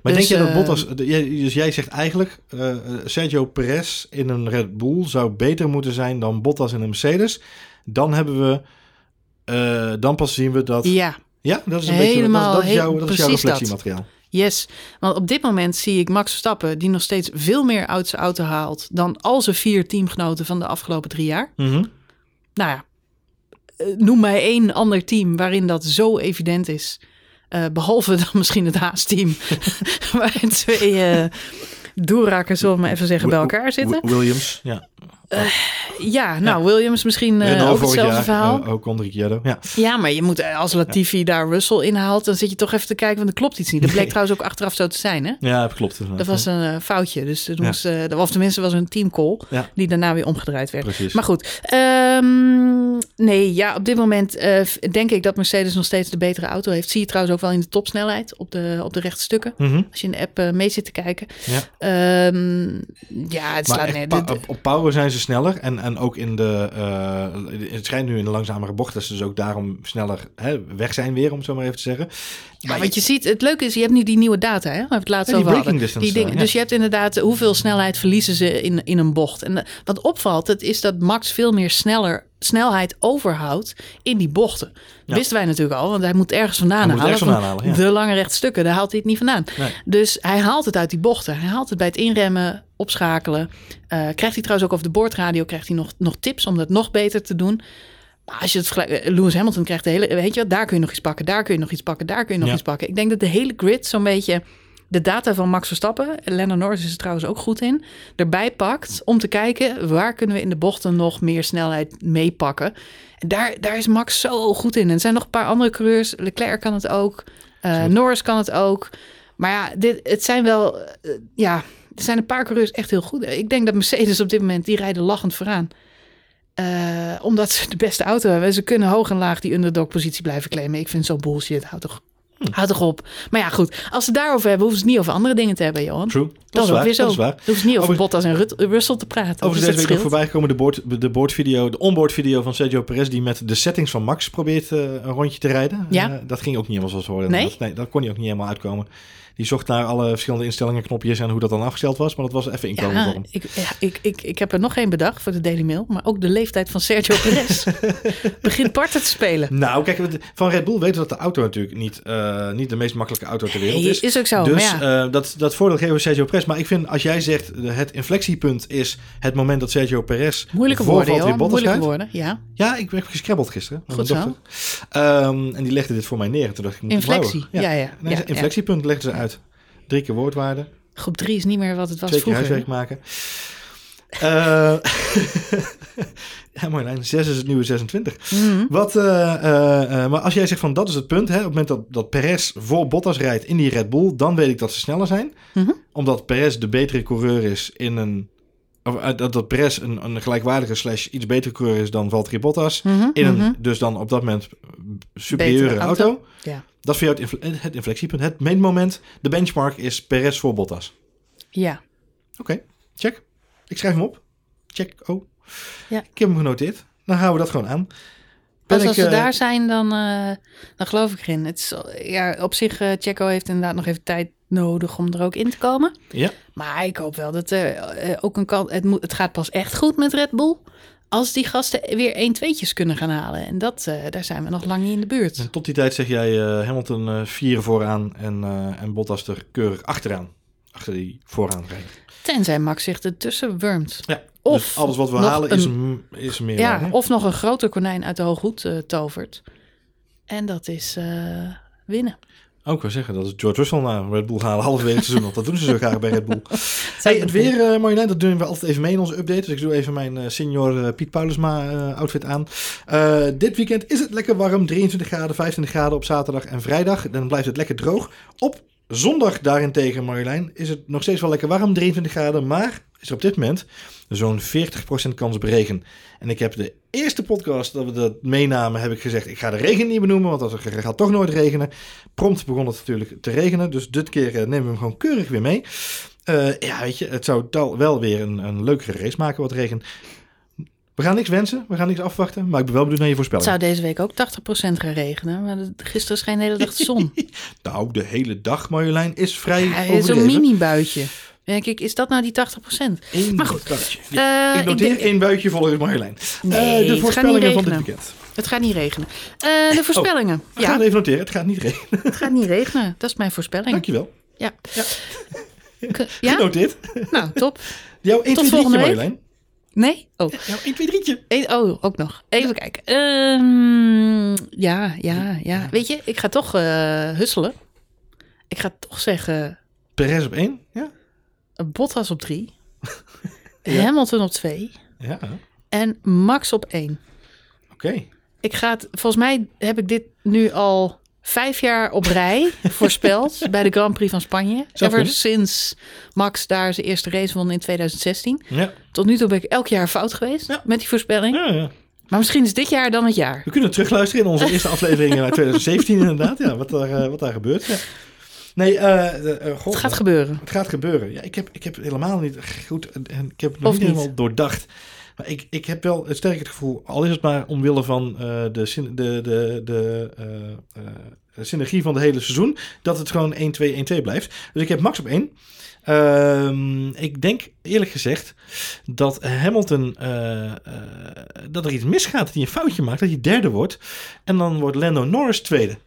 Speaker 1: Maar dus, denk je dat uh, Bottas... Dus jij zegt eigenlijk... Uh, Sergio Perez in een Red Bull zou beter moeten zijn dan Bottas in een Mercedes. Dan hebben we... dan pas zien we dat...
Speaker 2: Ja.
Speaker 1: Ja, dat is een Helemaal, beetje... Dat, dat is, jouw, dat is jouw reflectiemateriaal. Dat.
Speaker 2: Yes, want op dit moment zie ik Max Verstappen... die nog steeds veel meer uit zijn auto haalt... dan al zijn vier teamgenoten van de afgelopen drie jaar.
Speaker 1: Mm -hmm.
Speaker 2: Nou ja, eh, noem mij één ander team waarin dat zo evident is. Uh, behalve dan misschien het Haas-team. waarin twee uh, zullen we maar even zeggen, bij elkaar zitten.
Speaker 1: Williams, ja.
Speaker 2: Uh, ja, nou, Williams misschien uh, ook hetzelfde jaar, verhaal.
Speaker 1: Uh, ook Ricciardo, ja.
Speaker 2: Ja, maar je moet als Latifi ja. daar Russell inhaalt... dan zit je toch even te kijken, want er klopt iets niet. Dat bleek trouwens ook achteraf zo te zijn, hè?
Speaker 1: Ja, dat klopt.
Speaker 2: Dat was een foutje. Dus het moest, of tenminste was een teamcall... Ja. die daarna weer omgedraaid werd.
Speaker 1: Precies.
Speaker 2: Maar goed. Um, nee, ja, op dit moment denk ik dat Mercedes nog steeds de betere auto heeft. Zie je trouwens ook wel in de topsnelheid op de, op de rechtstukken.
Speaker 1: Mm -hmm.
Speaker 2: Als je in de app mee zit te kijken.
Speaker 1: Ja,
Speaker 2: um, ja het slaat
Speaker 1: net. Pa op power zijn ze sneller. En, en ook in de. Uh, het schijnt nu in de langzamere bocht dat ze dus ook daarom sneller hè, weg zijn weer, om het zo maar even te zeggen.
Speaker 2: Ja, maar want je ziet, het leuke is, je hebt nu die nieuwe data, hè? We het laatst ja, over
Speaker 1: hadden. Die dingen.
Speaker 2: Ja. Dus je hebt inderdaad hoeveel snelheid verliezen ze in, in een bocht. En wat opvalt, het is dat Max veel meer sneller snelheid overhoudt in die bochten. Ja. Wisten wij natuurlijk al, want hij moet ergens vandaan halen.
Speaker 1: Vandaan halen ja.
Speaker 2: De lange rechtstukken, daar haalt hij het niet vandaan.
Speaker 1: Nee.
Speaker 2: Dus hij haalt het uit die bochten. Hij haalt het bij het inremmen, opschakelen. Uh, krijgt hij trouwens ook over de boordradio krijgt hij nog, nog tips om dat nog beter te doen. Maar als je het vergelijkt, Lewis Hamilton krijgt de hele, weet je, daar kun je nog iets pakken, daar kun je nog iets pakken, daar kun je nog
Speaker 1: ja.
Speaker 2: iets pakken. Ik denk dat de hele grid zo'n beetje de data van Max Verstappen, Lennon Norris is er trouwens ook goed in, erbij pakt om te kijken waar kunnen we in de bochten nog meer snelheid meepakken. En daar, daar is Max zo goed in. En er zijn nog een paar andere coureurs. Leclerc kan het ook, uh, Norris kan het ook. Maar ja, dit, het zijn wel, uh, ja, er zijn een paar coureurs echt heel goed. Ik denk dat Mercedes op dit moment, die rijden lachend vooraan. Uh, omdat ze de beste auto hebben. Ze kunnen hoog en laag die underdog positie blijven claimen. Ik vind zo bullshit. Houd toch Hm. Houd toch op. Maar ja, goed. Als ze daarover hebben, hoeven ze het niet over andere dingen te hebben, Johan.
Speaker 1: True. Dat,
Speaker 2: dat
Speaker 1: is waar.
Speaker 2: Weer zo.
Speaker 1: Dat is waar.
Speaker 2: Hoeven ze niet over, over Bottas en Rut Russell te praten.
Speaker 1: Over deze week nog voorbij gekomen de, board, de boardvideo, de onboard video van Sergio Perez... die met de settings van Max probeert uh, een rondje te rijden.
Speaker 2: Ja.
Speaker 1: Uh, dat ging ook niet helemaal zoals we hoorden.
Speaker 2: Nee?
Speaker 1: nee? dat kon hij ook niet helemaal uitkomen. Die zocht naar alle verschillende instellingen, knopjes en hoe dat dan afgesteld was. Maar dat was even inkomen
Speaker 2: ja. Ik, ja, ik, ik, ik heb er nog geen bedacht voor de Daily Mail. Maar ook de leeftijd van Sergio Perez begint parten te spelen.
Speaker 1: Nou, kijk, van Red Bull weten we dat de auto natuurlijk niet, uh, niet de meest makkelijke auto ter wereld is.
Speaker 2: Is ook zo,
Speaker 1: Dus
Speaker 2: ja.
Speaker 1: uh, dat, dat voordeel geven we Sergio Perez. Maar ik vind, als jij zegt, het inflectiepunt is het moment dat Sergio Perez
Speaker 2: Moeilijke woorden, joh. Moeilijke woorden, ja.
Speaker 1: Ja, ik heb gescrabbeld gisteren.
Speaker 2: Goed zo.
Speaker 1: Um, en die legde dit voor mij neer. En toen dacht ik,
Speaker 2: Inflectie,
Speaker 1: ja.
Speaker 2: ja, ja.
Speaker 1: Nee, inflectiepunt legde ze uit. Drie keer woordwaarde.
Speaker 2: Groep 3 is niet meer wat het was
Speaker 1: Twee keer
Speaker 2: vroeger.
Speaker 1: huiswerk maken. Eh, ja, mooi lijn. 6 is het nieuwe 26.
Speaker 2: Mhm.
Speaker 1: Wat, eh, eh, maar als jij zegt van dat is het punt, hè, op het moment dat, dat Perez voor Bottas rijdt in die Red Bull, dan weet ik dat ze sneller zijn.
Speaker 2: Mhm.
Speaker 1: Omdat Perez de betere coureur is in een. Of dat, dat Perez een, een gelijkwaardige slash iets betere coureur is dan Valtteri Bottas.
Speaker 2: Mhm,
Speaker 1: In een dus dan op dat moment superieure auto.
Speaker 2: auto. Ja.
Speaker 1: Dat is voor jou het, het inflexiepunt. Het meetmoment, de benchmark is Perez voor Bottas.
Speaker 2: Ja.
Speaker 1: Oké, check. Ik schrijf hem op. Check. Oh.
Speaker 2: Ja.
Speaker 1: Ik heb hem genoteerd. Dan houden we dat gewoon aan.
Speaker 2: Pas als ze
Speaker 1: eh,
Speaker 2: daar zijn, dan, eh, dan geloof ik erin. Het is, ja, op zich, eh Checo heeft inderdaad nog even tijd nodig om er ook in te komen.
Speaker 1: Ja.
Speaker 2: Maar ik hoop wel dat er ook een kant... Het, moet, het gaat pas echt goed met Red Bull... als die gasten weer 1 tweetjes kunnen gaan halen. En dat, eh, daar zijn we nog lang niet in de buurt.
Speaker 1: En tot die tijd zeg jij eh, Hamilton eh vier vooraan en, en Bottas er keurig achteraan. Achter die vooraan rijden.
Speaker 2: Tenzij Max zich ertussen wurmt.
Speaker 1: Ja,
Speaker 2: Of
Speaker 1: dus alles wat we halen is,
Speaker 2: een-
Speaker 1: een, is meer.
Speaker 2: Ja,
Speaker 1: hè?
Speaker 2: of nog een groter konijn uit de hooghoed tovert. En dat is winnen.
Speaker 1: Ook wel zeggen dat is George Russell naar Red Bull halen halverwege het seizoen. Want dat doen ze zo graag bij Red Bull. Hey, het weer, eh Marjolein, dat doen we altijd even mee in onze update. Dus ik doe even mijn eh, senior eh, Piet Paulusma outfit aan. Dit weekend is het lekker warm. 23 graden, 25 graden op zaterdag en vrijdag. Dan blijft het lekker droog. Op zondag daarentegen, Marjolein, is het nog steeds wel lekker warm. 23 graden, maar is er op dit moment zo'n 40% kans op regen. En ik heb de eerste podcast dat we dat meenamen, heb ik gezegd, ik ga de regen niet benoemen, want dat gaat toch nooit regenen. Prompt begon het natuurlijk te regenen, dus dit keer eh, nemen we hem gewoon keurig weer mee. Eh, ja, weet je, het zou wel weer een, een leukere race maken wat regen. We gaan niks wensen, we gaan niks afwachten, maar ik ben wel benieuwd naar je
Speaker 2: Het
Speaker 1: voorspelling.
Speaker 2: zou deze week ook 80% gaan regenen. Maar gisteren scheen de hele dag de zon.
Speaker 1: Nou, de hele dag, Marjolein, is vrij
Speaker 2: Ja. Zo'n mini-buitje. Denk ik, is dat nou die 80%?
Speaker 1: Eén
Speaker 2: Maar goed.
Speaker 1: buitje.
Speaker 2: Eh,
Speaker 1: ik noteer
Speaker 2: denk-
Speaker 1: één buitje volgens Marjolein.
Speaker 2: Nee,
Speaker 1: Eh,
Speaker 2: het
Speaker 1: de voorspellingen van dit weekend.
Speaker 2: Het gaat niet regenen. Eh, de voorspellingen.
Speaker 1: Ik ga
Speaker 2: ja,
Speaker 1: het even noteren, het gaat niet regenen.
Speaker 2: het gaat niet regenen. Dat is mijn voorspelling.
Speaker 1: Dankjewel.
Speaker 2: Ja.
Speaker 1: Ja.
Speaker 2: Ja?
Speaker 1: Genoteerd.
Speaker 2: Nou, top.
Speaker 1: Jouw 1, 2, 3,
Speaker 2: volgende week.
Speaker 1: Marjolein.
Speaker 2: Nee? Oh.
Speaker 1: Jouw 1, 2, 3.
Speaker 2: Eh, Oh, ook nog. Even kijken. Ehm, ja, ja, ja. Weet je, ik ga toch eh husselen. Ik ga toch zeggen
Speaker 1: Perez op 1. Ja.
Speaker 2: Bottas op drie.
Speaker 1: Ja.
Speaker 2: Hamilton op twee.
Speaker 1: Ja, oké.
Speaker 2: En Max op één. Ik ga het, volgens mij heb ik dit nu al vijf jaar op rij voorspeld bij de Grand Prix van Spanje. Ever sinds Max daar zijn eerste race won in 2016.
Speaker 1: Ja.
Speaker 2: Tot nu toe ben ik elk jaar fout geweest
Speaker 1: Ja.
Speaker 2: met die voorspelling.
Speaker 1: Ja, ja.
Speaker 2: Maar misschien is dit jaar dan het jaar.
Speaker 1: We kunnen terugluisteren in onze eerste aflevering uit 2017 inderdaad. Ja, wat daar, eh, wat daar gebeurt. Nee, god,
Speaker 2: Het gaat gebeuren.
Speaker 1: Het gaat gebeuren. Ja, ik heb, ik heb helemaal niet goed. En ik heb het nog niet? helemaal doordacht. Maar ik, ik heb wel het sterk het gevoel, al is het maar omwille van eh, de, de, de, de eh, eh, synergie van het hele seizoen, dat het gewoon 1-2-1-2 blijft. Dus ik heb Max op 1. Ehm, ik denk eerlijk gezegd dat Hamilton, dat er iets misgaat, dat hij een foutje maakt, dat hij derde wordt. En dan wordt Lando Norris tweede.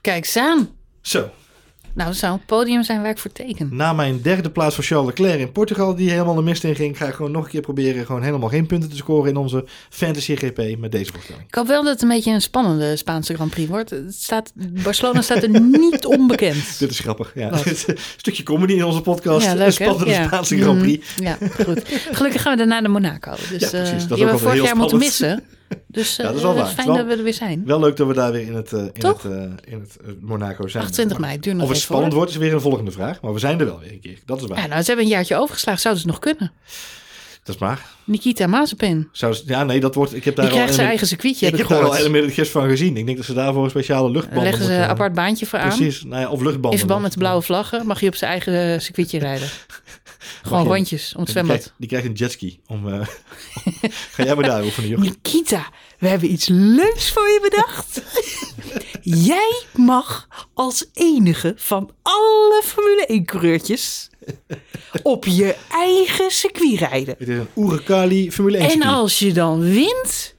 Speaker 2: Kijk eens aan.
Speaker 1: Zo,
Speaker 2: Nou, dat zou een podium zijn waar ik voor teken.
Speaker 1: na mijn derde plaats voor Charles Leclerc in Portugal, die helemaal de mist in ging, ga ik gewoon nog een keer proberen gewoon helemaal geen punten te scoren in onze Fantasy GP met deze voorstelling.
Speaker 2: Ik hoop wel dat het een beetje een spannende Spaanse Grand Prix wordt. Het staat, Barcelona staat er niet onbekend.
Speaker 1: Dit is grappig. Ja. Een stukje comedy in onze podcast.
Speaker 2: Ja, leuk,
Speaker 1: een spannende?
Speaker 2: Ja.
Speaker 1: Spaanse Grand Prix.
Speaker 2: Mm, ja, goed. Gelukkig gaan we daarna naar Monaco. Dus
Speaker 1: Ja, precies.
Speaker 2: eh,
Speaker 1: Dat
Speaker 2: die hebben we vorig jaar moeten missen. Dus eh,
Speaker 1: Ja, dat is wel waar.
Speaker 2: fijn
Speaker 1: Het wel-
Speaker 2: dat we er weer zijn.
Speaker 1: Wel leuk dat we daar weer in het, eh, in
Speaker 2: Toch?
Speaker 1: het, eh, in het eh, Monaco zijn.
Speaker 2: 28 mei, duurt nog
Speaker 1: Of het spannend wordt is weer een volgende vraag. Maar we zijn er wel weer een keer. Dat is waar.
Speaker 2: Ja, nou, ze hebben een jaartje overgeslagen. Zouden ze nog kunnen?
Speaker 1: Dat is waar.
Speaker 2: Nikita Mazepin.
Speaker 1: Zou ze- ja, nee, dat wordt... Ik heb daar
Speaker 2: Die
Speaker 1: al
Speaker 2: krijgt zijn eigen circuitje,
Speaker 1: Ik
Speaker 2: heb ik
Speaker 1: heb daar al helemaal gist van gezien. Ik denk dat ze daarvoor een speciale
Speaker 2: Dan
Speaker 1: luchtbanden
Speaker 2: leggen ze een apart baantje voor aan.
Speaker 1: Precies. Nou ja, of luchtbanden.
Speaker 2: In verband met de blauwe vlaggen mag je op zijn eigen eh, circuitje rijden. Gewoon
Speaker 1: je-
Speaker 2: rondjes om het
Speaker 1: Die
Speaker 2: zwembad.
Speaker 1: krijgt, die krijgt een jetski. Om, eh, Ga jij maar daar oefenen, joh.
Speaker 2: Nikita, we hebben iets leuks voor je bedacht. Jij mag als enige van alle Formule 1-coureurtjes op je eigen circuit rijden.
Speaker 1: Het is een Urucali Formule 1
Speaker 2: En als je dan wint,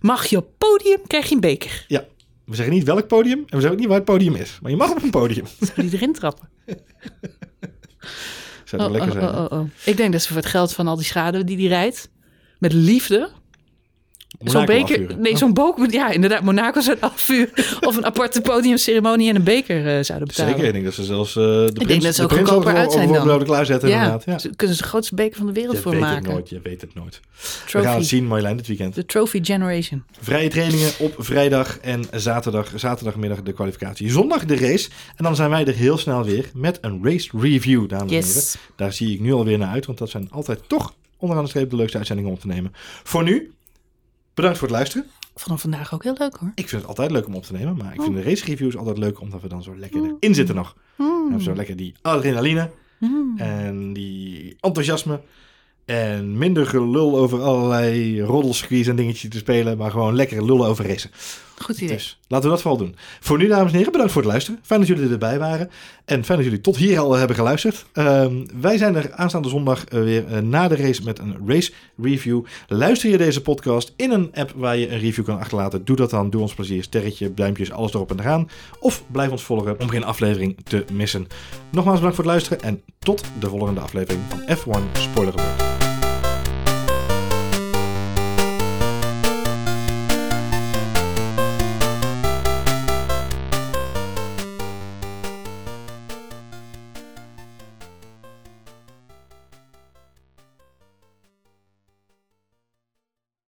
Speaker 2: mag je op podium, krijg je een beker.
Speaker 1: Ja, we zeggen niet welk podium en we zeggen ook niet waar het podium is. Maar je mag op een podium.
Speaker 2: Die erin trappen?
Speaker 1: Zou
Speaker 2: Oh,
Speaker 1: dat lekker zijn?
Speaker 2: oh, oh, oh. Ik denk dat ze voor het geld van al die schade die die rijdt, met liefde, Zo'n beker, nee, zo'n boek, ja, inderdaad, Monaco zou een half uur of een aparte podiumceremonie en een beker uh, zouden betalen.
Speaker 1: Zeker, ik denk dat ze zelfs uh, de
Speaker 2: ik denk dat ze ook goedkoper uit zijn dan.
Speaker 1: klaarzetten
Speaker 2: ja,
Speaker 1: inderdaad. Ja,
Speaker 2: ze kunnen ze de grootste beker van de wereld
Speaker 1: je
Speaker 2: voor
Speaker 1: weet
Speaker 2: maken.
Speaker 1: Het nooit, je weet het nooit. Trophy. We gaan het zien, Marjolein, dit weekend.
Speaker 2: De Trophy Generation.
Speaker 1: Vrije trainingen op vrijdag en zaterdag, zaterdagmiddag de kwalificatie. Zondag de race. En dan zijn wij er heel snel weer met een race review, dames en heren. Daar zie ik nu alweer naar uit, want dat zijn altijd toch onderaan de streep de leukste uitzendingen om te nemen. Voor nu, bedankt voor het luisteren.
Speaker 2: Hem vandaag ook heel leuk hoor.
Speaker 1: Ik vind het altijd leuk om op te nemen, maar ik vind
Speaker 2: Oh.
Speaker 1: de race reviews altijd leuk omdat we dan zo lekker
Speaker 2: Mm.
Speaker 1: erin zitten nog. We
Speaker 2: Mm.
Speaker 1: hebben zo lekker die adrenaline
Speaker 2: Mm.
Speaker 1: en die enthousiasme. En minder gelul over allerlei roddelskis en dingetjes te spelen, maar gewoon lekker lullen over racen.
Speaker 2: Goed idee.
Speaker 1: Dus laten we dat vooral doen. Voor nu, dames en heren, bedankt voor het luisteren. Fijn dat jullie erbij waren. En fijn dat jullie tot hier al hebben geluisterd. Ehm, wij zijn er aanstaande zondag eh, weer eh, na de race met een race review. Luister je deze podcast in een app waar je een review kan achterlaten? Doe dat dan. Doe ons plezier. Sterretje, duimpjes, alles erop en eraan. Of blijf ons volgen om geen aflevering te missen. Nogmaals bedankt voor het luisteren en tot de volgende aflevering van F1 Spoiler Alert.